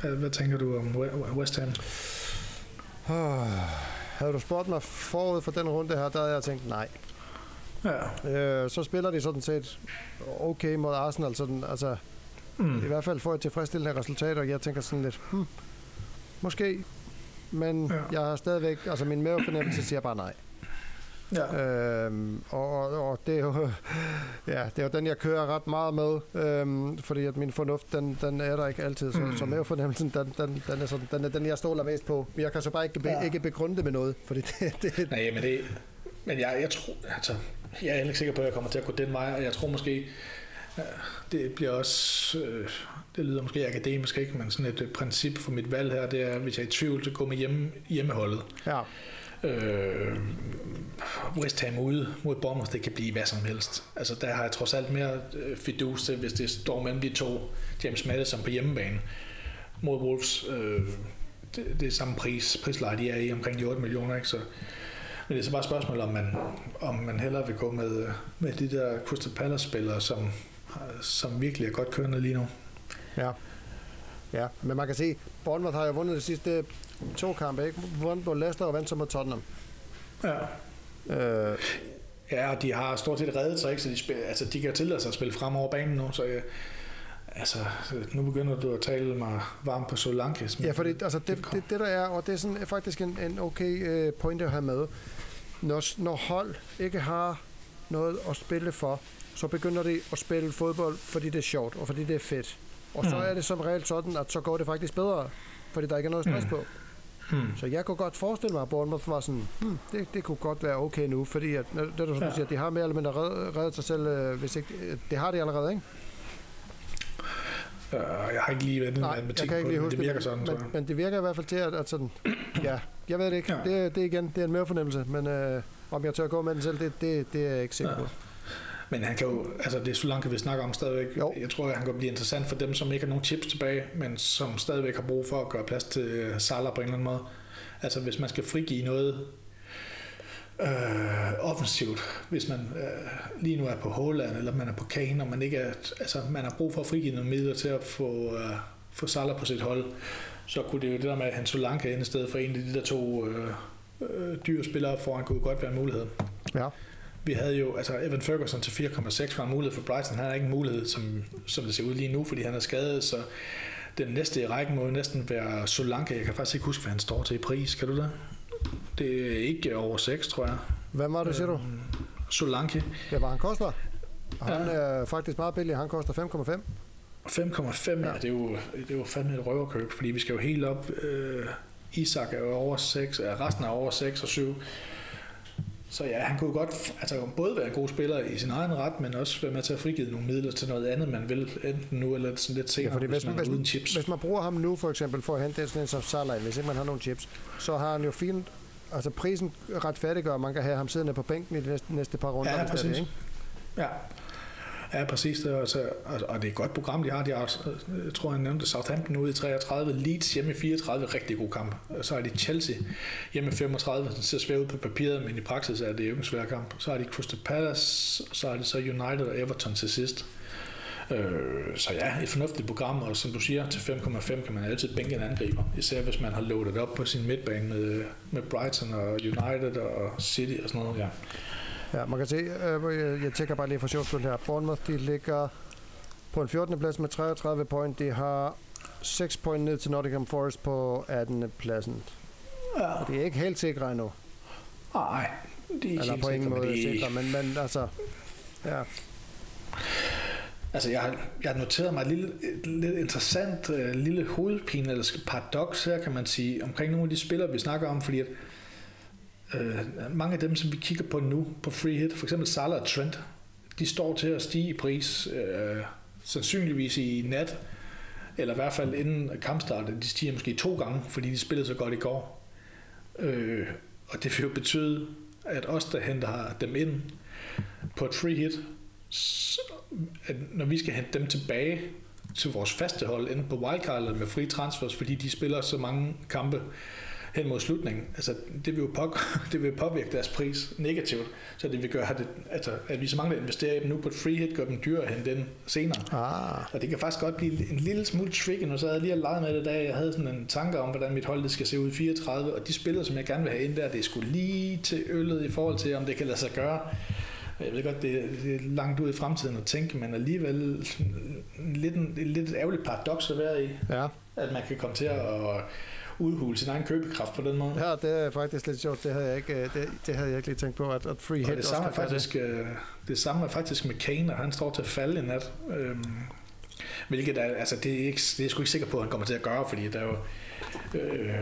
Hvad, hvad tænker du om West Ham? Oh, havde du spurgt mig forud for den runde her, der havde jeg tænkt nej. Ja. Øh, så spiller de sådan set okay mod Arsenal, sådan, altså mm. i hvert fald får et tilfredsstillende resultat, og jeg tænker sådan lidt, hmm, måske, men ja. jeg har stadigvæk, altså min mavefornemmelse siger bare nej. Ja. Øhm, og, og, og det er jo *laughs* ja, det er jo den jeg kører ret meget med, øhm, fordi at min fornuft den, den er der ikke altid, så, mm. så mavefornemmelsen den, den, den, er sådan, den er den jeg stoler mest på. Men jeg kan så bare ikke, be, ja. ikke begrunde det med noget, fordi det, *laughs* det Nej, men det men jeg, jeg tror altså, jeg er ikke sikker på at jeg kommer til at gå den vej, og jeg tror måske det bliver også, øh, det lyder måske akademisk, ikke? men sådan et øh, princip for mit valg her, det er, hvis jeg er i tvivl, så gå med hjemme, hjemmeholdet. Ja. Øh, West Ham ude mod Bournemouth, det kan blive hvad som helst. Altså der har jeg trods alt mere øh, fidus til, hvis det står mellem de to, James Madison på hjemmebane mod Wolves. Øh, det, det er samme pris, prisleje, de er i omkring de 8 millioner, ikke? Så, men det er så bare et spørgsmål, om man, om man hellere vil gå med, med de der Crystal Palace-spillere, som, som virkelig er godt kørende lige nu. Ja. Ja, men man kan se, Bournemouth har jo vundet de sidste to kampe, ikke? Vundet på Leicester og vandt så mod Tottenham. Ja. Øh, ja, og de har stort set reddet sig, ikke? Så de, spil, altså, de kan tillade sig at spille frem over banen nu, så jeg, altså, nu begynder du at tale mig varmt på Solanke. Ja, for det, altså, det, det, det, der er, og det er sådan, faktisk en, en okay uh, point at have med, når, når hold ikke har noget at spille for, så begynder de at spille fodbold, fordi det er sjovt, og fordi det er fedt. Og så mm. er det som regel sådan, at så går det faktisk bedre, fordi der ikke er noget stress mm. på. Hmm. Så jeg kunne godt forestille mig, at Bournemouth var sådan, hmm, det, det kunne godt være okay nu, fordi at, det du ja. siger, de har mere eller mindre reddet, reddet sig selv, øh, hvis ikke, det har de allerede, ikke? Uh, jeg har ikke lige været Nej, med jeg kan ikke lige huske det, virker sådan, men, men, det virker i hvert fald til, at, at sådan, ja, jeg ved det ikke, ja. det, det, igen, det er en mere fornemmelse, men øh, om jeg tør at gå med den selv, det, det, det er jeg ikke sikker ja. på. Men han kan jo, altså det er så langt, vi snakker om stadigvæk. Jo. Jeg tror, at han kan blive interessant for dem, som ikke har nogen chips tilbage, men som stadigvæk har brug for at gøre plads til øh, Salah på en eller anden måde. Altså hvis man skal frigive noget øh, offensivt, hvis man øh, lige nu er på Holland, eller man er på Kane, og man ikke er, altså man har brug for at frigive nogle midler til at få, øh, få Salah på sit hold, så kunne det jo det der med, at han så langt ind i stedet for en af de der to øh, øh, dyre spillere foran, kunne godt være en mulighed. Ja. Vi havde jo, altså Evan Ferguson til 4,6 var en mulighed for Brighton. Han har ikke en mulighed, som, som det ser ud lige nu, fordi han er skadet, så den næste i rækken må jo næsten være Solanke. Jeg kan faktisk ikke huske, hvad han står til i pris. Kan du det? Det er ikke over 6, tror jeg. Hvad var det, siger du? Øhm, Solanke. Ja, hvad han koster? Han ja. er faktisk meget billig. Han koster 5,5. 5,5, ja. ja. det er jo, det er jo fandme et røverkøb, fordi vi skal jo helt op. Øh, Isak er jo over 6, ja, resten er over 6 og 7. Så ja, han kunne godt altså, både være en god spiller i sin egen ret, men også være med til at frigive nogle midler til noget andet, man vil enten nu eller sådan lidt senere, ja, hvis, hvis, man hvis, uden chips. Hvis man bruger ham nu for eksempel for at hente sådan en som Salah, hvis ikke man har nogle chips, så har han jo fint, altså prisen retfærdiggør, at man kan have ham siddende på bænken i de næste, næste par runder. Ja, præcis. Det, ikke? Ja, Ja, præcis. Det er altså- altså, og det er et godt program, de har. De har, jeg tror, jeg nævnte Southampton ude i 33, Leeds hjemme i 34, rigtig god kamp. Så har de Chelsea hjemme i 35, den ser svært ud på papiret, men i praksis er det jo en svær kamp. Så har de Crystal Palace, så har de så United og Everton til sidst. Øh, så ja, et fornuftigt program, og som du siger, til 5,5 kan man altid bænke en angriber. Især hvis man har loadet op på sin midtbane med, med Brighton og United og City og sådan noget. Ja. Ja, man kan se, øh, jeg, jeg tjekker bare lige for sjovt her. Bournemouth, de ligger på en 14. plads med 33 point. De har 6 point ned til Nottingham Forest på 18. pladsen. Ja. Og det er ikke helt sikre endnu. Nej, de er Eller på ingen måde de... sikre, men, men altså, ja. Altså, jeg har, jeg har noteret mig et lille, et lidt interessant uh, lille hovedpine, eller paradoks her, kan man sige, omkring nogle af de spillere, vi snakker om, fordi at Øh, mange af dem, som vi kigger på nu på free hit, for eksempel Salah og Trent, de står til at stige i pris, øh, sandsynligvis i nat, eller i hvert fald inden kampstart. De stiger måske to gange, fordi de spillede så godt i går. Øh, og det vil jo betyde, at os, der henter dem ind på et free hit, at når vi skal hente dem tilbage til vores faste hold, enten på wildcard eller med free transfers, fordi de spiller så mange kampe, hen mod slutningen. Altså, det vil jo på, *laughs* det vil påvirke deres pris negativt, så det vil gøre, det, altså, at vi så mange, der investerer i dem nu på et free hit, gør dem dyrere end den senere. Ah. Og det kan faktisk godt blive en lille smule tricky. Nu så havde jeg lige leget med det, da jeg havde sådan en tanke om, hvordan mit hold det skal se ud i 34, og de spillere, som jeg gerne vil have ind der, det skulle lige til øllet i forhold til, om det kan lade sig gøre. Jeg ved godt, det er, det er langt ud i fremtiden at tænke, men alligevel lidt en, lidt et ærgerligt paradoks at være i, Ja. at man kan komme til at udhule sin egen købekraft på den måde. ja, det er faktisk lidt sjovt. Det havde jeg ikke, øh, det, det havde jeg ikke lige tænkt på, at, at free Og hit det også samme, gøre faktisk, øh, det samme er faktisk med Kane, og han står til at falde i nat. Øhm, hvilket er, altså det er, ikke, det er jeg sgu ikke sikker på, at han kommer til at gøre, fordi der er jo, øh,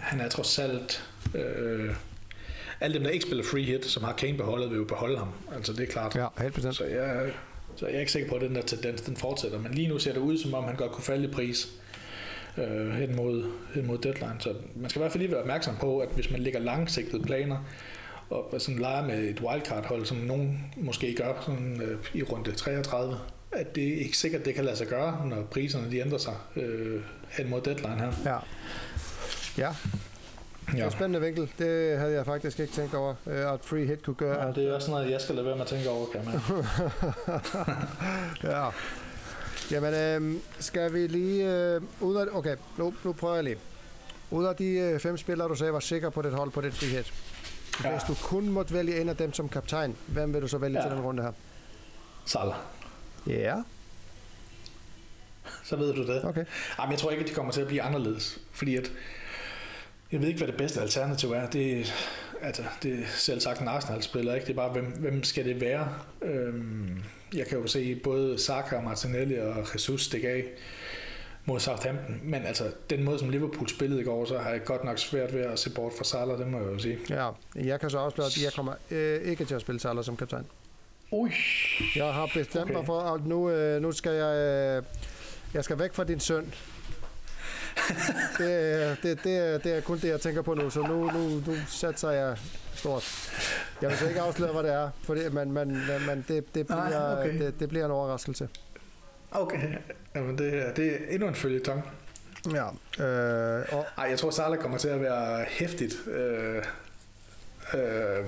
han er trods alt, øh, alle dem, der ikke spiller free hit, som har Kane beholdet, vil jo beholde ham. Altså det er klart. Ja, helt bestemt. Så jeg, så jeg er ikke sikker på, at den der tendens den fortsætter. Men lige nu ser det ud, som om han godt kunne falde i pris øh, hen, mod, hen mod deadline. Så man skal i hvert fald lige være opmærksom på, at hvis man lægger langsigtede planer, og sådan leger med et wildcard-hold, som nogen måske gør sådan, øh, i runde 33, at det er ikke sikkert, det kan lade sig gøre, når priserne de ændrer sig øh, hen mod deadline her. Ja. Ja, det er en spændende vinkel. Det havde jeg faktisk ikke tænkt over, øh, at free hit kunne gøre. Ja, det er også noget, jeg skal lade være med at tænke over, kan man. *laughs* ja. Jamen, øh, skal vi lige... Øh, ud af, okay, nu, nu prøver jeg lige. Ud af de øh, fem spillere, du sagde, var sikker på dit hold på det frihed. Ja. Hvis du kun måtte vælge en af dem som kaptajn, hvem vil du så vælge Ja. til den runde her? Salah. Ja, Så ved du det. okay. Jamen, jeg tror ikke, at de kommer til at blive anderledes. Fordi at, jeg ved ikke, hvad det bedste alternativ er. Det, altså, det er selv sagt en Arsenal-spiller, ikke? Det er bare, hvem, hvem skal det være? Øhm, jeg kan jo se både Saka, Martinelli og Jesus stikke af mod Southampton. Men altså, den måde, som Liverpool spillede i går, så har jeg godt nok svært ved at se bort fra Salah, det må jeg jo sige. Ja, jeg kan så afsløre, at jeg kommer øh, ikke til at spille Salah som kaptajn. Ui, Jeg har bestemt Okay. mig for, at nu, øh, nu skal jeg... Øh, jeg skal væk fra din søn. *laughs* Det, er- det, det, er, det er kun det, jeg tænker på nu, så nu, nu, nu satser jeg stort. Jeg vil så ikke afsløre, hvad det er, for det, men, men, men, men det, det, bliver, okay. det, det bliver en overraskelse. okay. Jamen, det, er- det er endnu en følgetong. Ja, øh, og, Ej, jeg tror, Salah kommer til at være hæftigt øh, øh,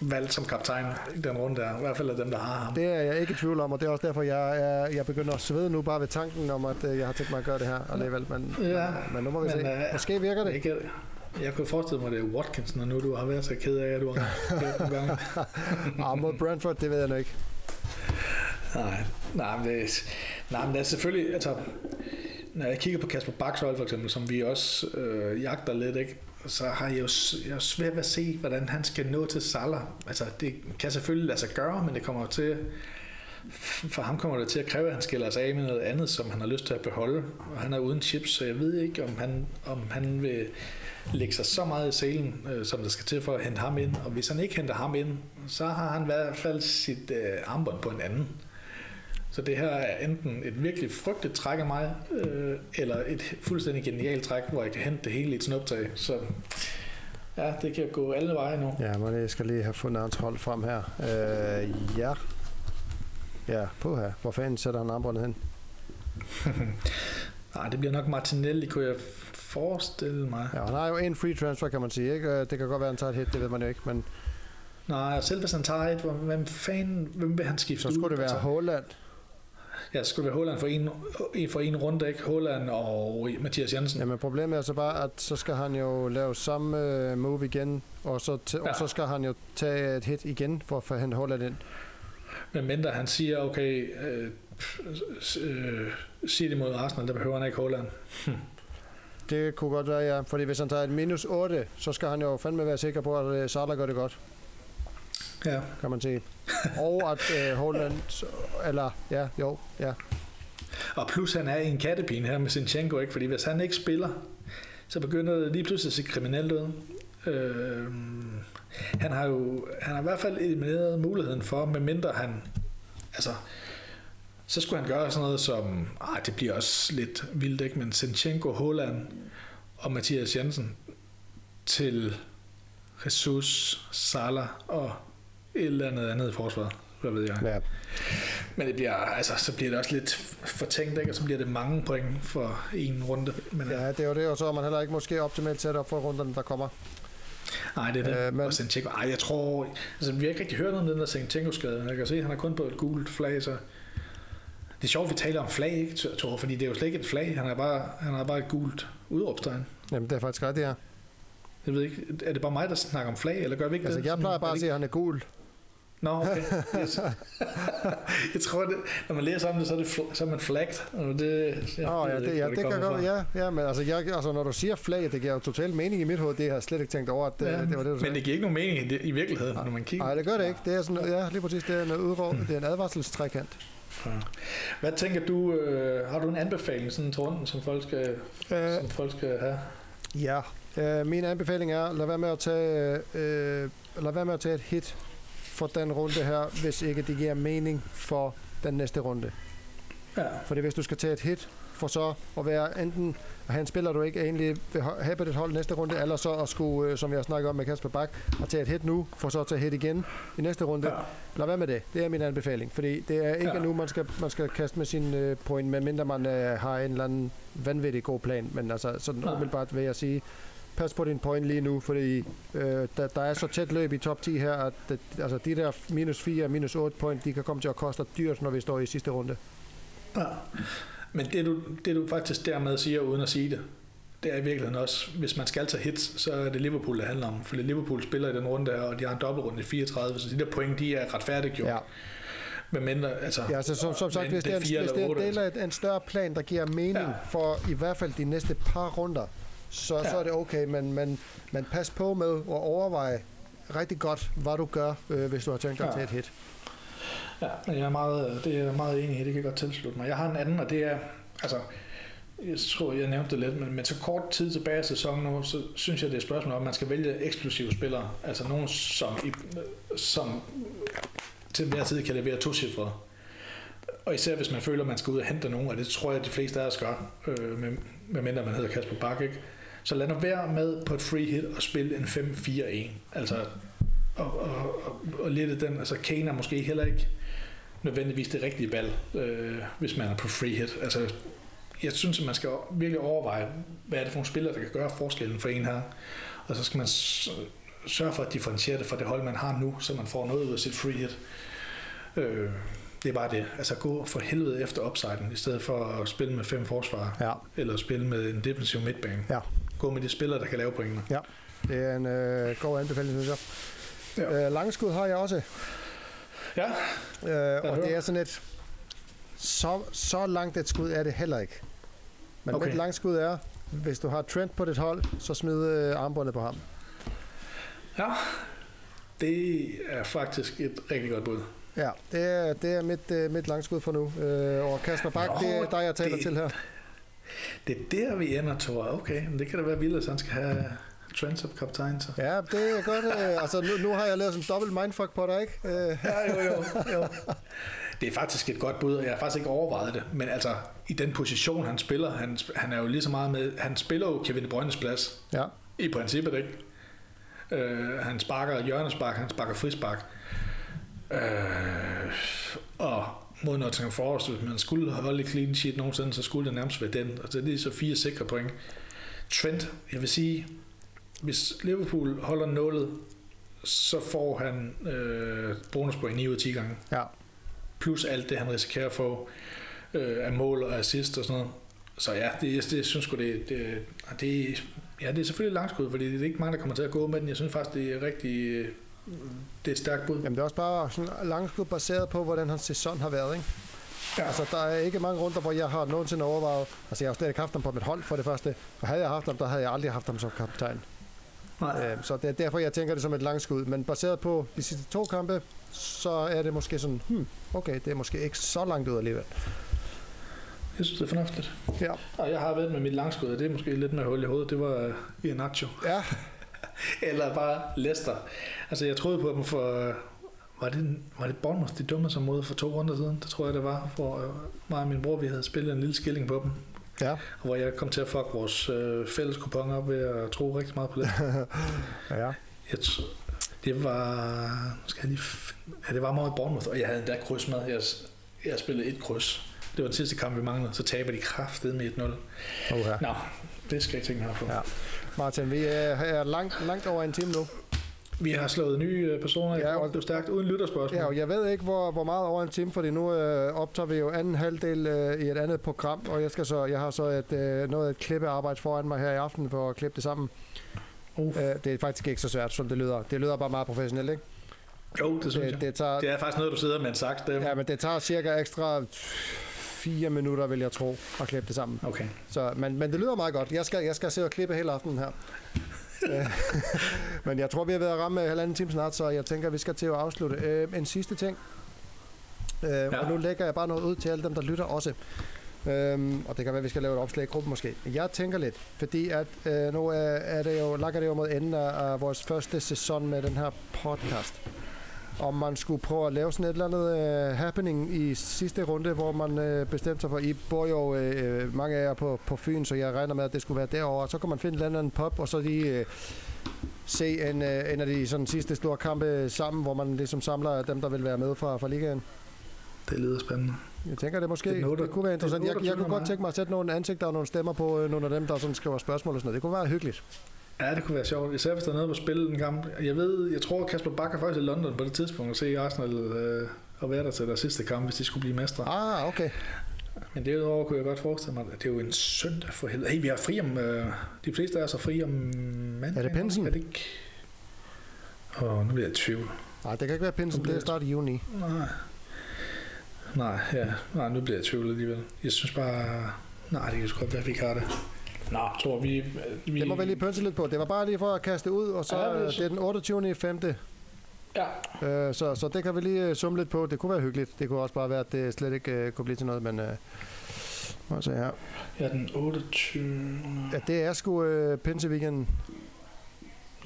valgt som kaptajn i den runde der. I hvert fald af dem, der har ham. det er jeg ikke i tvivl om, og det er også derfor, jeg, er, jeg begynder at svede nu bare ved tanken om, at øh, jeg har tænkt mig at gøre det her alligevel. Men, Ja, men nu må vi men, se. øh, Måske virker det. Ikke, jeg kunne forestille mig, det er Watkins, når nu du har været så ked af, at du har *laughs* nogle gange. Ah, mod Brentford, det ved jeg nu ikke. Nej, nej, men det, er- nej, men det er selvfølgelig, altså, når jeg kigger på Kasper Baks hold for eksempel, som vi også øh, jagter lidt, ikke? så har jeg jo jeg er svært ved at se, hvordan han skal nå til Salah. Altså, det kan selvfølgelig lade sig gøre, men det kommer til, for ham kommer det til at kræve, at han skiller sig af med noget andet, som han har lyst til at beholde. Og han er uden chips, så jeg ved ikke, om han, om han vil lægge sig så meget i selen, øh, som der skal til for at hente ham ind. Og hvis han ikke henter ham ind, så har han i hvert fald sit øh, armbånd på en anden. Så det her er enten et virkelig frygteligt træk af mig, øh, eller et fuldstændig genialt træk, hvor jeg kan hente det hele i et snuptag. Så ja, det kan gå alle veje nu. Ja, men jeg skal lige have fundet hans hold frem her. Øh, ja. Ja, på her. Hvor fanden sætter han armbåndet hen? *laughs* Nej, det bliver nok Martinelli, kunne jeg forestille mig. Ja, han har jo en free transfer, kan man sige. Ikke? Øh, Det kan godt være, han tager et hit, det ved man jo ikke. Men Nej, og selv hvis han tager et, hvem fanden, hvem vil han skifte så ud? skulle det være Altså, Holland. Ja, så skulle det være Holland for en, for en runde, ikke? Holland og Mathias Jensen. Jamen problemet er så bare, at så skal han jo lave samme øh, move igen, og så, t- Ja. og så skal han jo tage et hit igen for at få hente Holland ind. Men mindre han siger, okay, øh, øh, siger det mod Arsenal, der behøver han ikke Holland. Det kunne godt være, ja. Fordi hvis han tager et minus 8, så skal han jo fandme være sikker på, at øh, Salah gør det godt, Ja. kan man sige. og at øh, Holland, eller ja, jo, ja. Og plus han er i en kattepine her med Sinchenko, ikke? Fordi hvis han ikke spiller, så begynder det lige pludselig at se kriminelt ud. Øh, han har jo han har i hvert fald elimineret muligheden for, medmindre han, altså, så skulle han gøre sådan noget som, ej, det bliver også lidt vildt, ikke? Men Sinchenko, Holland og Mathias Jensen til Jesus, Salah og et eller andet andet i forsvaret. Hvad ved jeg. ja. Men det bliver, altså, så bliver det også lidt fortænkt, ikke? og så bliver det mange point for en runde. Men, ja, det er jo det, og så er man heller ikke måske optimalt sat op for runderne, der kommer. Nej, det er det. Øh, men... Og Sinchenko, ej, jeg tror... Altså, vi har ikke rigtig hørt noget om den der Sinchenko-skade. Jeg kan se, at han er kun på et gult flag, så... Det er sjovt, vi taler om flag, ikke, Thor? Fordi det er jo slet ikke et flag. Han er bare, han er bare et gult udråbstegn. Jamen, det er faktisk ret, det er. Jeg ved ikke, er det bare mig, der snakker om flag, eller gør vi ikke altså, det? Jeg plejer bare at sige, at han er gul. Nå, okay. Yes. *laughs* jeg tror, det, når man læser om det, så er, det så er man flagged. Og det, ja, oh, ja, det, ja, det, det kan godt ja, ja, men altså, jeg, altså, når du siger flag, det giver jo totalt mening i mit hoved. Det har jeg slet ikke tænkt over, at det, ja, det var det, du Men sagde. det giver ikke nogen mening i, det, i virkeligheden, Nej. når man kigger. Nej, det gør det ikke. Det er sådan, ja, lige præcis, det er en, udråb, hmm. det er en advarselstrækant. Ja. Hvad tænker du, øh, har du en anbefaling sådan til runden, som folk skal, øh, som folk skal have? Ja, øh, min anbefaling er, lad være med at tage, øh, lad være med at tage et hit for den runde her, hvis ikke det giver mening for den næste runde. Ja. Fordi hvis du skal tage et hit, for så at være enten at have en spiller, du ikke egentlig vil have på dit hold næste runde, eller så at skulle, øh, som jeg snakker om med Kasper Bak, at tage et hit nu, for så at tage hit igen i næste runde. Ja. Lad være med det. Det er min anbefaling. Fordi det er ikke ja. nu, man skal, man skal kaste med sin uh, point, medmindre man uh, har en eller anden vanvittig god plan. Men altså, sådan ja. umiddelbart vil jeg sige, pas på din point lige nu, fordi øh, der, der er så tæt løb i top 10 her, at det, altså de der minus 4 og minus 8 point, de kan komme til at koste dyrt, når vi står i sidste runde. Ja. Men det du, det du faktisk dermed siger, uden at sige det, det er i virkeligheden også, hvis man skal tage hits, så er det Liverpool, det handler om. Fordi Liverpool spiller i den runde her, og de har en dobbeltrunde i 34, så de der point, de er retfærdiggjort. Ja. Men mindre, altså, ja, altså som, som sagt, hvis det, er, en, hvis det er en del af en større plan, der giver mening ja. for i hvert fald de næste par runder, så, ja. så er det okay, men, men, men pas på med at overveje rigtig godt, hvad du gør, øh, hvis du har tænkt dig ja. til et hit. Ja, jeg er meget, øh, det er jeg meget enig i, det kan jeg godt tilslutte mig. Jeg har en anden, og det er, altså, jeg tror, jeg nævnte det lidt, men med så kort tid tilbage i sæsonen nu, så synes jeg, det er et spørgsmål om, at man skal vælge eksplosive spillere. Altså nogen, som, i, som til hver tid kan levere to cifre. Og især hvis man føler, at man skal ud og hente nogen, og det tror jeg, de fleste af os gør, øh, med, med mindre man hedder Kasper Bak, ikke? Så lad nu være med på et free hit og spille en 5-4-1. Altså, og, og, og, og lidt den, altså Kane er måske heller ikke nødvendigvis det rigtige valg, øh, hvis man er på free hit. Altså, jeg synes, at man skal virkelig overveje, hvad er det for nogle spillere, der kan gøre forskellen for en her. Og så skal man sørge for at differentiere det fra det hold, man har nu, så man får noget ud af sit free hit. Øh, det er bare det. Altså gå for helvede efter upsiden, i stedet for at spille med fem forsvar, ja. eller spille med en defensiv midtbane. Ja. Gå med de spillere, der kan lave pointene. Ja, det er en øh, god anbefaling, synes jeg. Ja. Øh, langskud har jeg også. Ja. Øh, og det er sådan et... Så, så langt et skud er det heller ikke. Men okay. et langskud er, hvis du har Trent på dit hold, så smid øh, armbåndet på ham. Ja, det er faktisk et rigtig godt bud. Ja, det er, det er mit, uh, mit langskud for nu. Uh, og Kasper Bak, Nå, det er dig, jeg taler det, til her. Det er der, vi ender, Thor. Okay, men det kan da være vildt, at han skal have Trent som kaptajn. Så. Ja, det er godt. Uh, altså, nu, nu har jeg lavet sådan en dobbelt mindfuck på dig, ikke? Uh. Ja, jo, jo, jo. Det er faktisk et godt bud, og jeg har faktisk ikke overvejet det. Men altså, i den position, han spiller, han, han er jo lige så meget med... Han spiller jo Kevin De Bruynes plads. Ja. I princippet, ikke? Uh, han sparker hjørnespark, han sparker frispark. Øh, og mod Nottingham Forest, hvis man skulle holde clean sheet nogensinde, så skulle det nærmest være den. Altså det er så fire sikre point. Trent, jeg vil sige, hvis Liverpool holder nullet, så får han øh, bonuspoint 9 ud af 10 gange. Ja. Plus alt det, han risikerer at få øh, af mål og assist og sådan noget. Så ja, det, det synes jeg, det, det, det, ja, det er selvfølgelig langskud, fordi det er ikke mange, der kommer til at gå med den. Jeg synes faktisk, det er rigtig det er stærkt bud. Jamen det er også bare sådan langskud baseret på, hvordan hans sæson har været, ikke? Ja. Altså, der er ikke mange runder, hvor jeg har nogensinde overvejet... Altså, jeg har slet ikke haft ham på mit hold for det første. Og havde jeg haft ham, der havde jeg aldrig haft ham som kaptajn. Nej. Øhm, så det er derfor, jeg tænker det som et langskud. Men baseret på de sidste to kampe, så er det måske sådan, hmm, okay, det er måske ikke så langt ud alligevel. Jeg synes, det er fornuftigt. Ja. Og jeg har været med mit langskud, og det er måske lidt med hul i hovedet. Det var i Nacho. Ja, *laughs* eller bare Leicester. Altså, jeg troede på dem for... Var det, var det Bournemouth, de dumme som mod for to runder siden? Det tror jeg, det var. For øh, mig og min bror, vi havde spillet en lille skilling på dem. Ja. Hvor jeg kom til at fuck vores øh, fælles kupon op ved at tro rigtig meget på det. *laughs* ja. Jeg det var... Skal jeg lige, ja, det var meget Bournemouth, og jeg havde endda kryds med. Jeg, Jeg spillede et kryds. Det var den sidste kamp, vi manglede. Så taber de kraftet med 1-0. Oha. Nå, det skal jeg ikke tænke her på. Ja. Martin, vi er, er langt, langt over en time nu. Vi har slået nye øh, personer i Ja, det er stærkt, uden lytterspørgsmål. Ja, og jeg ved ikke, hvor, hvor meget over en time, fordi nu øh, optager vi jo anden halvdel øh, i et andet program, og jeg, skal så, jeg har så et, øh, noget et klippearbejde foran mig her i aften for at klippe det sammen. Uh. Øh, det er faktisk ikke så svært, som det lyder. Det lyder bare meget professionelt, ikke? Jo, det synes Det, jeg. det, tager, Det er faktisk noget, du sidder med en sagt stemme. ja, men det tager cirka ekstra fire minutter, vil jeg tro, at klippe det sammen. Okay. Så, men, men det lyder meget godt. Jeg skal, jeg skal se og klippe hele aftenen her. Øh, *laughs* men jeg tror, vi har været ramme halvanden time snart, så jeg tænker, vi skal til at afslutte. Øh, en sidste ting. Øh, ja. Og nu lægger jeg bare noget ud til alle dem, der lytter også. Øhm, og det kan være, at vi skal lave et opslag i gruppen måske. Jeg tænker lidt, fordi at øh, nu er, er det jo, lakker det jo mod enden af, af vores første sæson med den her podcast. Om man skulle prøve at lave sådan et eller andet øh, happening i sidste runde, hvor man øh, bestemte sig for, I bor jo øh, mange af jer på, på Fyn, så jeg regner med, at det skulle være derovre. Så kan man finde et eller andet pop, og så lige øh, se en, øh, en af de sådan, sidste store kampe sammen, hvor man ligesom samler dem, der vil være med fra, fra ligaen. Det lyder spændende. Jeg tænker, det måske Det er det, det kunne være det er interessant. Jeg, jeg 28. kunne godt tænke mig at sætte nogle ansigter og nogle stemmer på øh, nogle af dem, der sådan skriver spørgsmål og sådan noget. Det kunne være hyggeligt. Ja, det kunne være sjovt. Især hvis der er noget på spil en kamp. Jeg ved, jeg tror, Kasper Bakker faktisk i London på det tidspunkt og se Arsenal øh, og være der til deres sidste kamp, hvis de skulle blive mestre. Ah, okay. Men derudover kunne jeg godt forestille mig, at det er jo en søndag for helvede. Hey, vi har fri om... Øh, de fleste af os har fri om mandag. Er det pinsen? Er det ikke? Åh, oh, nu bliver jeg i tvivl. Nej, det kan ikke være pinsen. Det er start i juni. Nej. Nej, ja. Nej, nu bliver jeg i tvivl alligevel. Jeg synes bare... Nej, det kan sgu godt være, at vi ikke har det. Nå, tror vi... vi Det må vi lige pønse lidt på. Det var bare lige for at kaste ud, og så Ja, det er det, så- det er den 28. i 5. Ja, Øh, så, så det kan vi lige øh, summe lidt på. Det kunne være hyggeligt. Det kunne også bare være, at det slet ikke øh, kunne blive til noget, men... Øh, må jeg se her. ja den 28. Ja, det er sgu øh, pinseweekenden.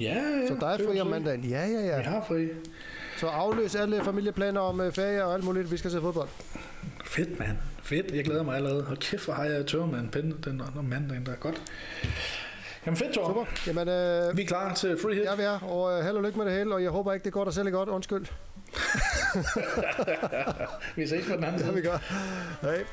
Ja, ja. Så der er fri om mandagen. Ja, ja, Vi ja. har fri. Så afløs alle familieplaner om øh, ferie og alt muligt. Vi skal se fodbold. Fedt, mand. Fedt. Jeg glæder mig allerede. Hold kæft, hvor har jeg tør med en pen den om mandagen, der er godt. Jamen fedt, Thor. Super. Jamen, øh, Vi er klar til free hit. Ja, vi er, og øh, held og lykke med det hele, og jeg håber ikke, det går dig selv godt. Undskyld. *laughs* Vi ses på den anden *laughs* Ja, side. vi gør. Hej.